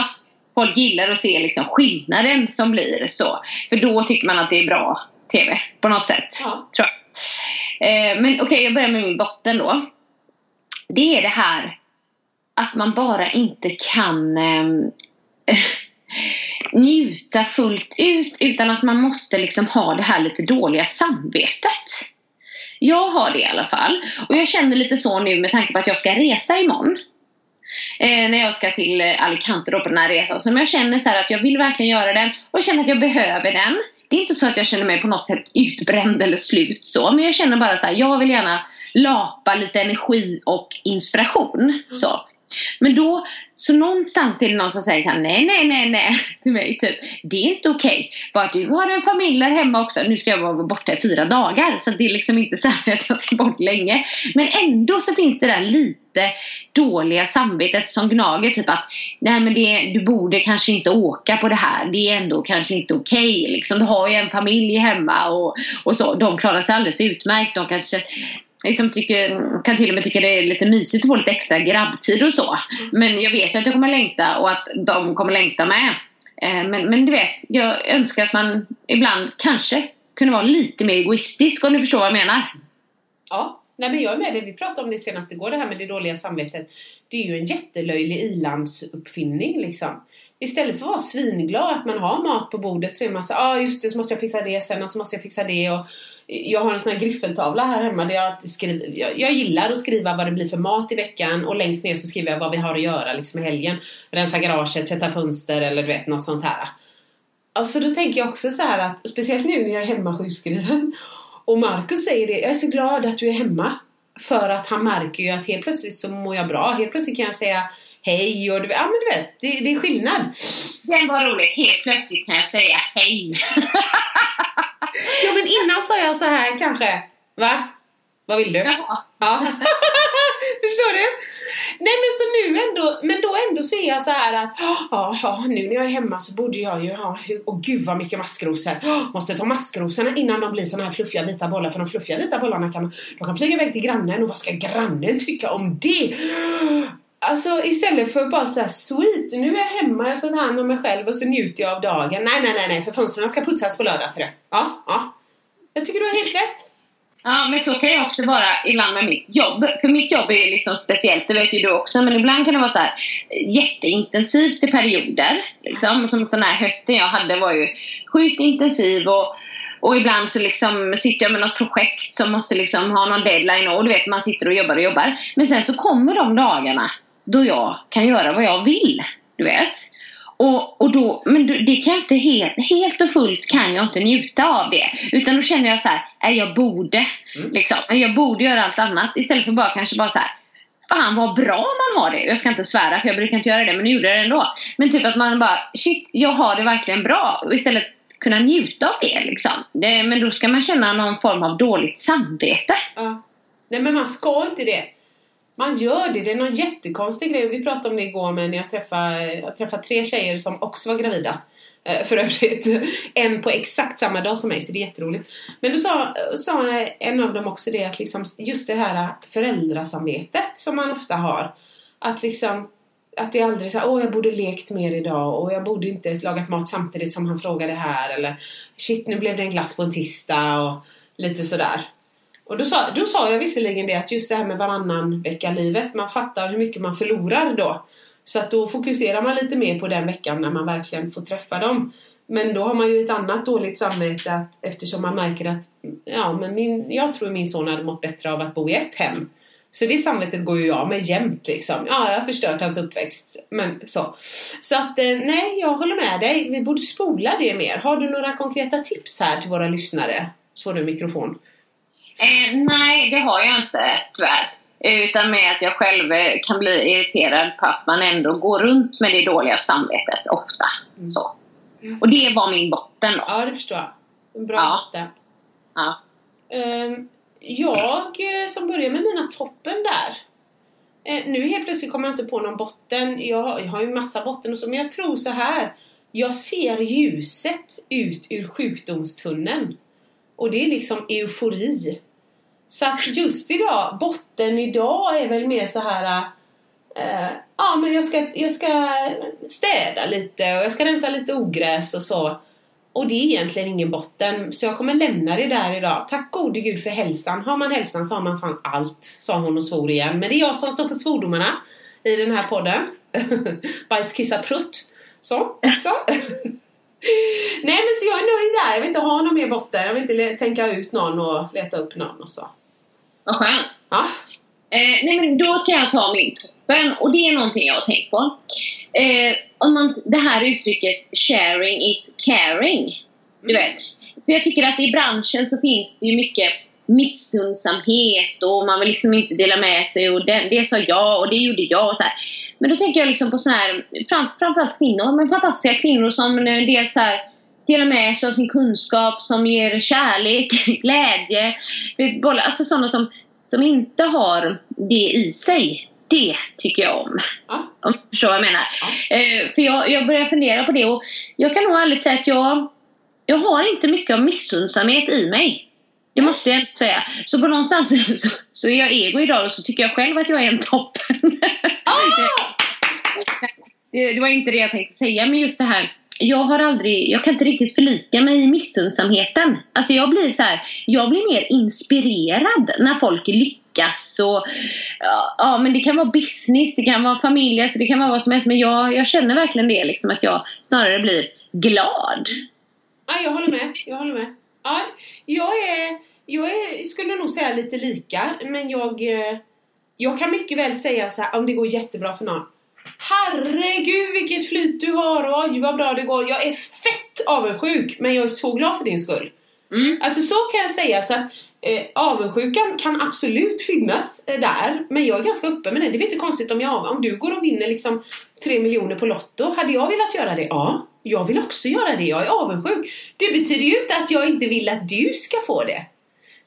Folk gillar att se liksom skillnaden som blir så. För då tycker man att det är bra TV på något sätt. Ja. Tror jag. Eh, men okej, jag börjar med min botten då. Det är det här att man bara inte kan... ehm, njuta fullt ut utan att man måste liksom ha det här lite dåliga samvetet. Jag har det i alla fall. Och jag känner lite så nu med tanke på att jag ska resa imorgon. Eh, när jag ska till Alicante då på den här resan. Så jag känner så här att jag vill verkligen göra den och känner att jag behöver den. Det är inte så att jag känner mig på något sätt utbränd eller slut så. Men jag känner bara så här, jag vill gärna lapa lite energi och inspiration. Så. Men då, så någonstans är det någon som säger så här, nej, nej, nej, nej, till mig typ. Det är inte okej. Bara du har en familj där hemma också. Nu ska jag vara borta i fyra dagar. Så det är liksom inte så att jag ska bort länge. Men ändå så finns det där lite dåliga samvetet som gnager. Typ att, nej men det, du borde kanske inte åka på det här. Det är ändå kanske inte okej. Liksom, du har ju en familj hemma och, och så. De klarar sig alldeles utmärkt. De kanske liksom tycker, kan till och med tycka det är lite mysigt att få lite extra grabbtid och så. Men jag vet ju att jag kommer längta och att de kommer längta med. Eh, Men, men du vet, jag önskar att man ibland kanske kunde vara lite mer egoistisk om du förstår vad jag menar. Ja, nej men jag är med dig. Vi pratade om det senast igår, det här med det dåliga samvetet. Det är ju en jättelöjlig ilandsuppfinning liksom. Istället för att vara svinglad att man har mat på bordet så är man så ja ah, just det, så måste jag fixa det sen och så måste jag fixa det och jag har en sån här griffeltavla här hemma där jag skriver, jag, jag gillar att skriva vad det blir för mat i veckan och längst ner så skriver jag vad vi har att göra liksom i helgen. Rensa garaget, tvätta fönster eller du vet något sånt här. Alltså då tänker jag också så här att, speciellt nu när jag är hemma sjukskriven och Markus säger det, jag är så glad att du är hemma. För att han märker ju att helt plötsligt så mår jag bra. Helt plötsligt kan jag säga hej och du ja men du vet, det, det är skillnad. Den var rolig. Helt plötsligt kan jag säga hej. Ja men innan sa jag så här kanske, va? Vad vill du? Jaha. Ja. Förstår du? Nej men så nu ändå, men då ändå så är jag så här att ja, ja, nu när jag är hemma så borde jag ju ha, åh gud vad mycket maskrosor. Åh, Måste ta maskrosorna innan de blir såna här fluffiga vita bollar för de fluffiga vita bollarna kan, de kan flyga iväg till grannen och vad ska grannen tycka om det? Alltså istället för bara såhär sweet, nu är jag hemma, jag tar hand om mig själv och så njuter jag av dagen. Nej, nej, nej, nej, för fönstren ska putsas på lördag så det. Ja, ja. Jag tycker du har helt rätt. Ja, men så kan jag också vara ibland med mitt jobb. För mitt jobb är ju liksom speciellt, det vet ju du också. Men ibland kan det vara så här eh, jätteintensivt i perioder. Liksom. Som sån här hösten jag hade var ju sjukt intensiv och och ibland så liksom sitter jag med något projekt som måste liksom ha någon deadline och du vet man sitter och jobbar och jobbar. Men sen så kommer de dagarna då jag kan göra vad jag vill. Du vet. Och, och då, men det kan jag inte helt, helt och fullt kan jag inte njuta av det. Utan då känner jag så här, "Nej, jag borde. Liksom, jag borde göra allt annat. Istället för bara kanske bara så här. Fan vad bra man har det. Jag ska inte svära för jag brukar inte göra det men nu gjorde jag det ändå. Men typ att man bara, shit jag har det verkligen bra. Och istället kunna njuta av det liksom. Det, men då ska man känna någon form av dåligt samvete. Ja. Nej men man ska inte det. Man gör det, det är någon jättekonstig grej. Vi pratade om det igår men jag träffade, jag träffade tre tjejer som också var gravida. Eh, för övrigt en på exakt samma dag som mig så det är jätteroligt. Men då sa, sa en av dem också det att liksom just det här föräldrasamvetet som man ofta har. Att liksom att det är aldrig så här, åh jag borde lekt mer idag och jag borde inte lagat mat samtidigt som han frågade här eller shit nu blev det en glass på en tisdag och lite sådär. Och då sa, då sa jag visserligen det att just det här med varannan vecka-livet, man fattar hur mycket man förlorar då. Så att då fokuserar man lite mer på den veckan när man verkligen får träffa dem. Men då har man ju ett annat dåligt samvete att, eftersom man märker att ja, men min, jag tror min son hade mått bättre av att bo i ett hem. Så det samvetet går ju jag med jämt liksom. Ja, jag har förstört hans uppväxt. Men så. Så att eh, nej, jag håller med dig. Vi borde spola det mer. Har du några konkreta tips här till våra lyssnare? Så får du mikrofon. Eh, nej, det har jag inte tyvärr. Utan med att jag själv eh, kan bli irriterad på att man ändå går runt med det dåliga samvetet ofta. Så. Och det var min botten då. Ja, det förstår jag. En bra Ja. botten. Ja. Ehm, jag eh, som börjar med mina toppen där. Eh, nu helt plötsligt kommer jag inte på någon botten. Jag, har- jag har ju massa botten och så, men jag tror så här. Jag ser ljuset ut ur sjukdomstunneln. Och det är liksom eufori. Så att just idag, botten idag är väl mer så här äh, Ja men jag ska, jag ska städa lite och jag ska rensa lite ogräs och så. Och det är egentligen ingen botten, så jag kommer lämna det där idag. Tack gode gud för hälsan. Har man hälsan så har man fan allt, sa hon och svor igen. Men det är jag som står för svordomarna i den här podden. Bajs, kissa, prutt. Så, också. Nej men så jag är nöjd där. Jag vill inte ha någon mer botten. Jag vill inte tänka ut någon och leta upp någon och så. Vad skönt. Ja. Eh, nej men då ska jag ta min toppen och det är någonting jag har tänkt på. Eh, om man, det här uttrycket sharing is caring. Du vet. För jag tycker att i branschen så finns det ju mycket missundsamhet och man vill liksom inte dela med sig och det, det sa jag och det gjorde jag och så här. Men då tänker jag liksom på såna här, fram, framförallt kvinnor, men fantastiska kvinnor som dels så här delar med sig av sin kunskap, som ger kärlek, glädje. Alltså sådana som, som inte har det i sig. Det tycker jag om. Ja. Om du förstår vad jag menar. Eh, för jag, jag börjar fundera på det och jag kan nog ärligt säga att jag, jag har inte mycket av missundsamhet i mig. Det måste jag ändå säga. Så på någonstans så, så är jag ego idag och så tycker jag själv att jag är en toppen. det, Eh, det var inte det jag tänkte säga men just det här. Jag har aldrig, jag kan inte riktigt förlika mig i missundsamheten. Alltså jag blir så här, jag blir mer inspirerad när folk lyckas och ja, ja men det kan vara business, det kan vara familj, alltså det kan vara vad som helst men jag, jag känner verkligen det liksom att jag snarare blir glad. Ja, jag håller med. Jag håller med. Ja, jag är, jag är, skulle nog säga lite lika, men jag, eh, jag kan mycket väl säga så här om det går jättebra för någon. Herregud vilket flyt du har oj vad bra det går. Jag är fett avundsjuk men jag är så glad för din skull. Mm. Alltså så kan jag säga så att eh, avundsjukan kan absolut finnas eh, där men jag är ganska öppen med det. Det är inte konstigt om jag om du går och vinner liksom 3 miljoner på Lotto. Hade jag velat göra det? Ja, jag vill också göra det. Jag är avundsjuk. Det betyder ju inte att jag inte vill att du ska få det.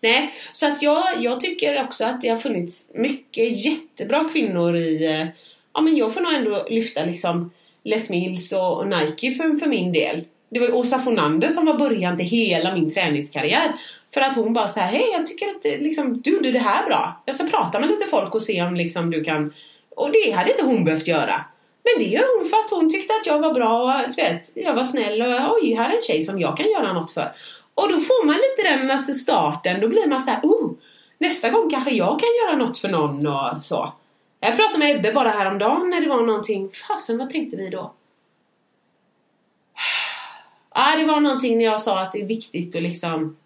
Nej, så att jag, jag tycker också att det har funnits mycket jättebra kvinnor i eh, Ja men jag får nog ändå lyfta liksom Les Mills och, Nike för, för min del. Det var ju Åsa Fornander som var början till hela min träningskarriär. För att hon bara så här, hej jag tycker att det, liksom, du gjorde det här bra. Jag ska prata med lite folk och se om liksom, du kan... Och det hade inte hon behövt göra. Men det gör hon för att hon tyckte att jag var bra och du vet, jag var snäll och oj, här är en tjej som jag kan göra något för. Och då får man lite den alltså starten, då blir man så här, oh, nästa gång kanske jag kan göra något för någon och så. Jag pratade med Ebbe bara häromdagen när det var någonting, fasen vad tänkte vi då? Ja, det var någonting när jag sa att det är viktigt att liksom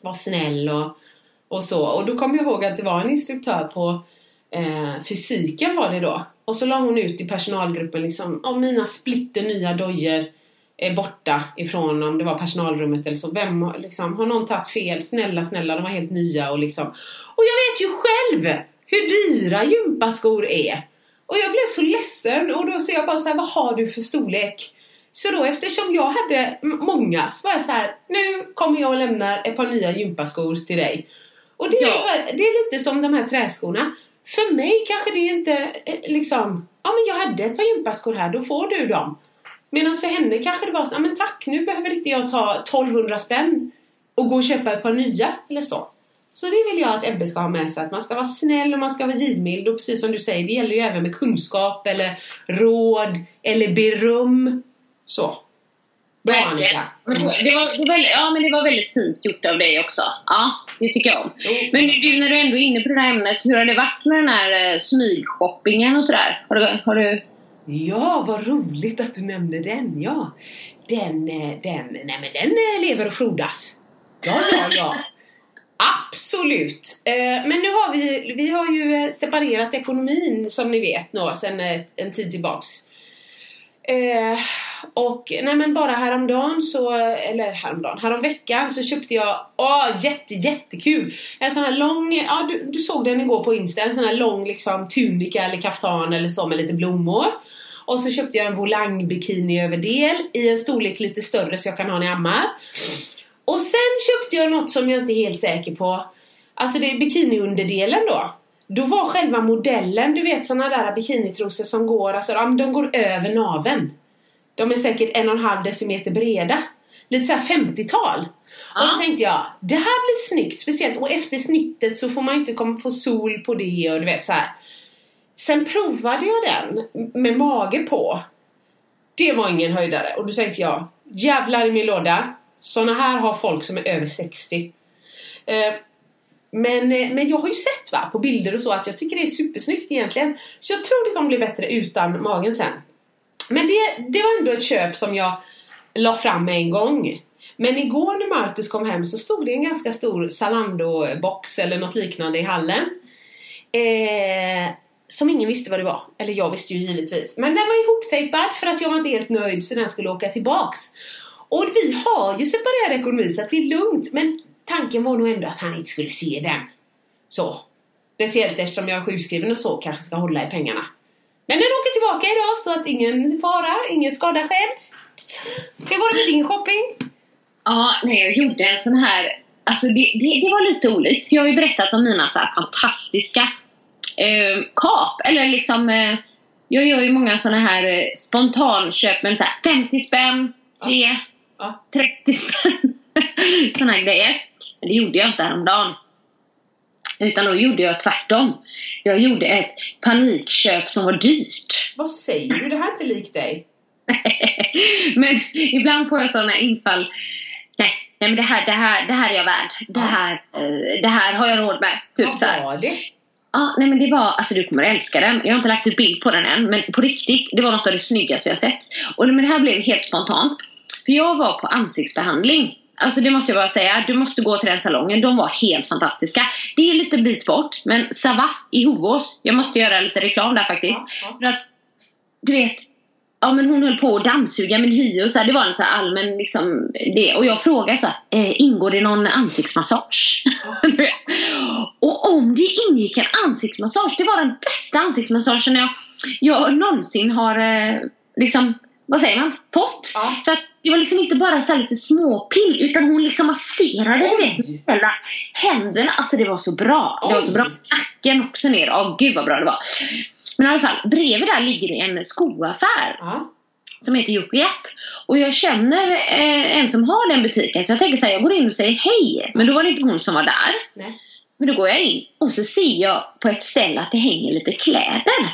vara snäll och, och så. Och då kom jag ihåg att det var en instruktör på eh, fysiken var det då. Och så la hon ut i personalgruppen liksom, om mina splitter nya dojor är borta ifrån om det var personalrummet eller så. Vem har- liksom, har någon tagit fel? Snälla, snälla, de var helt nya och liksom. Och jag vet ju själv hur dyra gympaskor är. Och jag blev så ledsen och då så jag bara så här, vad har du för storlek? Så då eftersom jag hade många så var jag så här, nu kommer jag och lämnar ett par nya gympaskor till dig. Och det, Ja. är, det är lite som de här träskorna. För mig kanske det inte eh, liksom, ja men jag hade ett par gympaskor här, då får du dem. Medan för henne kanske det var så, ja men tack nu behöver inte jag ta 1200 spänn och gå och köpa ett par nya eller så. Så det vill jag att Ebbe ska ha med sig, att man ska vara snäll och man ska vara givmild och precis som du säger, det gäller ju även med kunskap eller råd eller beröm. Så. Bra. Annika. Men det, var, det, var, ja, men det var väldigt fint gjort av dig också. Ja, det tycker jag om. Men du, när du ändå är inne på det här ämnet, hur har det varit med den här eh, smygshoppingen och sådär? Har du, har du... Ja, vad roligt att du nämner den, ja. Den, eh, den, nej men den eh, lever och frodas. Ja, ja, ja. Absolut! Eh, men nu har vi, vi har ju eh, separerat ekonomin som ni vet nu sen eh, en tid tillbaks. Och nej men bara häromdagen så, eller häromdagen, häromveckan så köpte jag, åh jätte jättekul! En sån här lång, ja du, du såg den igår på Insta, en sån här lång liksom tunika eller kaftan eller så med lite blommor. Och så köpte jag en volangbikini överdel i en storlek lite större så jag kan ha när jag ammar. Och sen köpte jag något som jag inte är helt säker på. Alltså det är bikiniunderdelen då. Då var själva modellen, du vet såna där bikinitrosor som går, alltså de, går över naveln. De är säkert en och en halv decimeter breda. Lite såhär 50-tal. Och då tänkte jag, det här blir snyggt. Speciellt och efter snittet så får man ju inte komma få sol på det och du vet så här. Sen provade jag den med mage på. Det var ingen höjdare. Och då tänkte jag, jävlar i min låda. Såna här har folk som är över 60. Eh, men, eh, men jag har ju sett va, på bilder och så att jag tycker det är supersnyggt egentligen. Så jag tror det kommer bli bättre utan magen sen. Men det, det var ändå ett köp som jag la fram med en gång. Men igår när Marcus kom hem så stod det en ganska stor Zalando-box eller något liknande i hallen. Eh, som ingen visste vad det var. Eller jag visste ju givetvis. Men den var ihoptejpad för att jag var inte helt nöjd så den skulle åka tillbaks. Och vi har ju separerad ekonomi så att det är lugnt. Men tanken var nog ändå att han inte skulle se den. Så. Speciellt eftersom jag är sjukskriven och så kanske ska hålla i pengarna. Men den åker tillbaka idag så att ingen fara, ingen skada skedd. Hur var det med din shopping? Ja, nej, jag gjorde en sån här... Alltså det, det, det var lite olikt. För jag har ju berättat om mina så här fantastiska eh, kap. Eller liksom... Eh, jag gör ju många såna här eh, spontanköp med så här 50 spänn, 3, Ja. 30 spänn. såna här grejer. Men det gjorde jag inte häromdagen. Utan då gjorde jag tvärtom. Jag gjorde ett panikköp som var dyrt. Vad säger du? Det här är inte likt dig. men ibland får jag sådana infall. Nej, nej men det här, det här, det här är jag värd. Det här, eh, det här har jag råd med. Typ så här. Vad var det? Ja, nej men det var, alltså du kommer älska den. Jag har inte lagt ut bild på den än, men på riktigt, det var något av det snyggaste jag sett. Och men det här blev helt spontant. För jag var på ansiktsbehandling. Alltså det måste jag bara säga, du måste gå till den salongen. De var helt fantastiska. Det är lite bit bort, men Sava i Hovås. Jag måste göra lite reklam där faktiskt. Ja, ja. För att, du vet, ja men hon höll på att dammsuga min hy och så här, det var en så här allmän liksom det. Och jag frågade så här, eh, ingår det någon ansiktsmassage? Och om det ingick en ansiktsmassage, det var den bästa ansiktsmassagen jag, jag någonsin har eh, liksom, vad säger man, fått. Ja. För att det var liksom inte bara så lite småpill utan hon liksom masserade du vet, Oj. hela händerna. Alltså det var så bra. Det var så Oj. bra. Nacken också ner. Åh gud vad bra det var. Men i alla fall, bredvid där ligger det en skoaffär Ja. som heter Jocke Japp. Och jag känner eh, en som har den butiken så jag tänker så här, jag går in och säger hej. Men då var det inte hon som var där. Nej. Men då går jag in och så ser jag på ett ställe att det hänger lite kläder.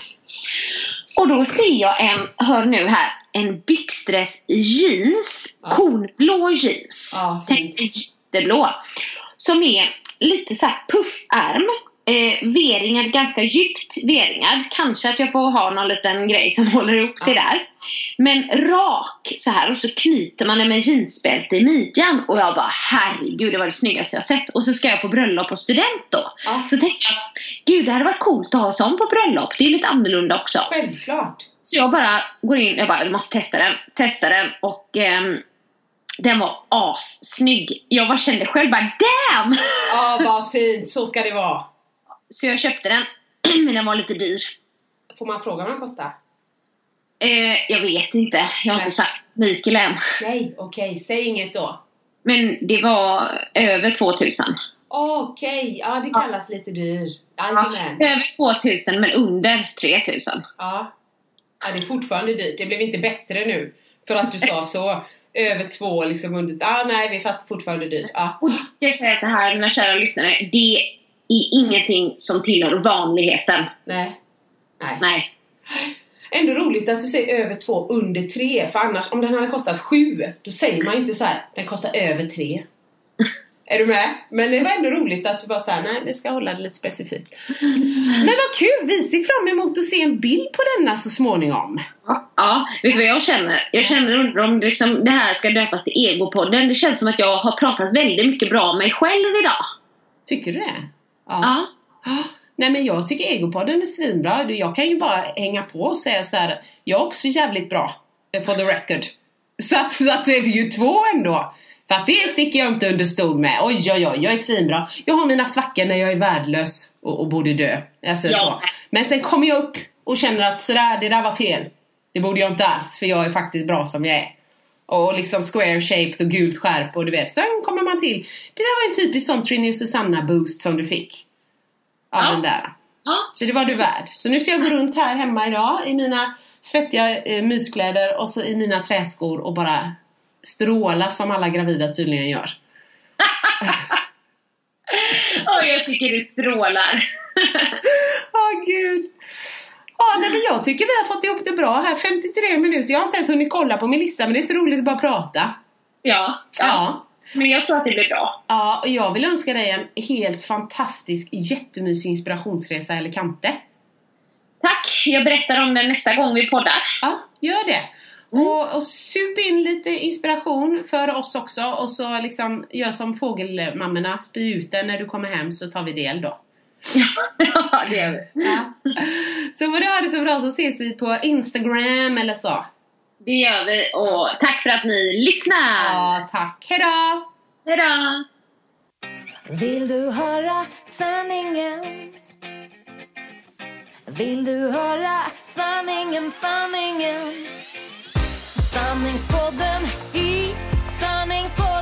Och då ser jag en, hör nu här, en byxdress i jeans. Ja. Kornblå jeans. Ja, Tänk jätteblå. Som är lite så här puffärm. Eh, veringad, ganska djupt veringad. Kanske att jag får ha någon liten grej som håller upp det där. Men rak så här och så knyter man den med jeansbälte i midjan. Och jag bara herregud det var det snyggaste jag sett. Och så ska jag på bröllop och student då. Ja. Så tänkte jag, gud det hade varit coolt att ha sån på bröllop. Det är lite annorlunda också. Självklart. Så jag bara går in, jag bara, jag måste testa den. Testa den och ehm, den var assnygg. Jag bara kände själv bara damn! Ja, vad fint. Så ska det vara. Så jag köpte den. Men den var lite dyr. Får man fråga vad den kostar? Eh, jag vet inte. Jag har Nej. inte sagt Mikael än. Nej, okej. Säg inget då. Men det var över 2000. Okej, ja det kallas lite dyr. Ja, över 2000 men under 3000. Ja. ja, det är fortfarande dyrt. Det blev inte bättre nu. För att du sa så. Över två liksom under... Ah, nej, vi fattar fortfarande dyrt. Ja. Och det ska jag säga så här, mina kära lyssnare. Det är ingenting som tillhör vanligheten. Nej. Nej. Nej. Ändå roligt att du säger över två under tre. För annars, om den hade kostat sju, då säger man ju inte så här. Den kostar över tre. Är du med? Men det var ändå roligt att du bara såhär, nej vi ska hålla det lite specifikt. Men vad kul! Vi ser fram emot att se en bild på denna så småningom. Ja, vet du vad jag känner? Jag känner om liksom det här ska döpas till Egopodden. Det känns som att jag har pratat väldigt mycket bra om mig själv idag. Tycker du det? Ja. Ah, Nej men jag tycker egopodden är svinbra. Jag kan ju bara hänga på och säga så här. Jag är också jävligt bra. eh, For the record. Så att, så att det är ju två ändå. För att det sticker jag inte under stol med. Oj oj oj, jag är svinbra. Jag har mina svackor när jag är värdelös och, och borde dö. Alltså, Ja. så. Men sen kommer jag upp och känner att sådär, det där var fel. Det borde jag inte alls för jag är faktiskt bra som jag är. Och liksom square shaped och gult skärp och du vet. Sen kommer man till. Det där var en typisk sån Trini Susanna boost som du fick. Av Ja. den där. Ja. Så det var du värd. Så nu ska jag gå runt här hemma idag i mina svettiga eh, myskläder och så i mina träskor och bara stråla som alla gravida tydligen gör. Åh, jag tycker du strålar. Åh gud! Ja, nej, men jag tycker vi har fått ihop det bra här. 53 minuter. Jag har inte ens hunnit kolla på min lista men det är så roligt att bara prata. Ja. Ja. Men jag tror att det blir bra. Ja, och jag vill önska dig en helt fantastisk jättemysig inspirationsresa i Alicante. Tack! Jag berättar om den nästa gång vi poddar. Ja, gör det. Mm. Och, och sup in lite inspiration för oss också och så liksom gör som fågelmammorna, spy ut den när du kommer hem så tar vi del då. Ja, det gör vi. Ja. Så får du ha det så bra så ses vi på Instagram eller så. Det gör vi och tack för att ni lyssnar! Ja, tack. Hejdå! Hejdå! Vill du höra sanningen? Vill du höra sanningen, sanningen? Sanningspodden i sanningspodden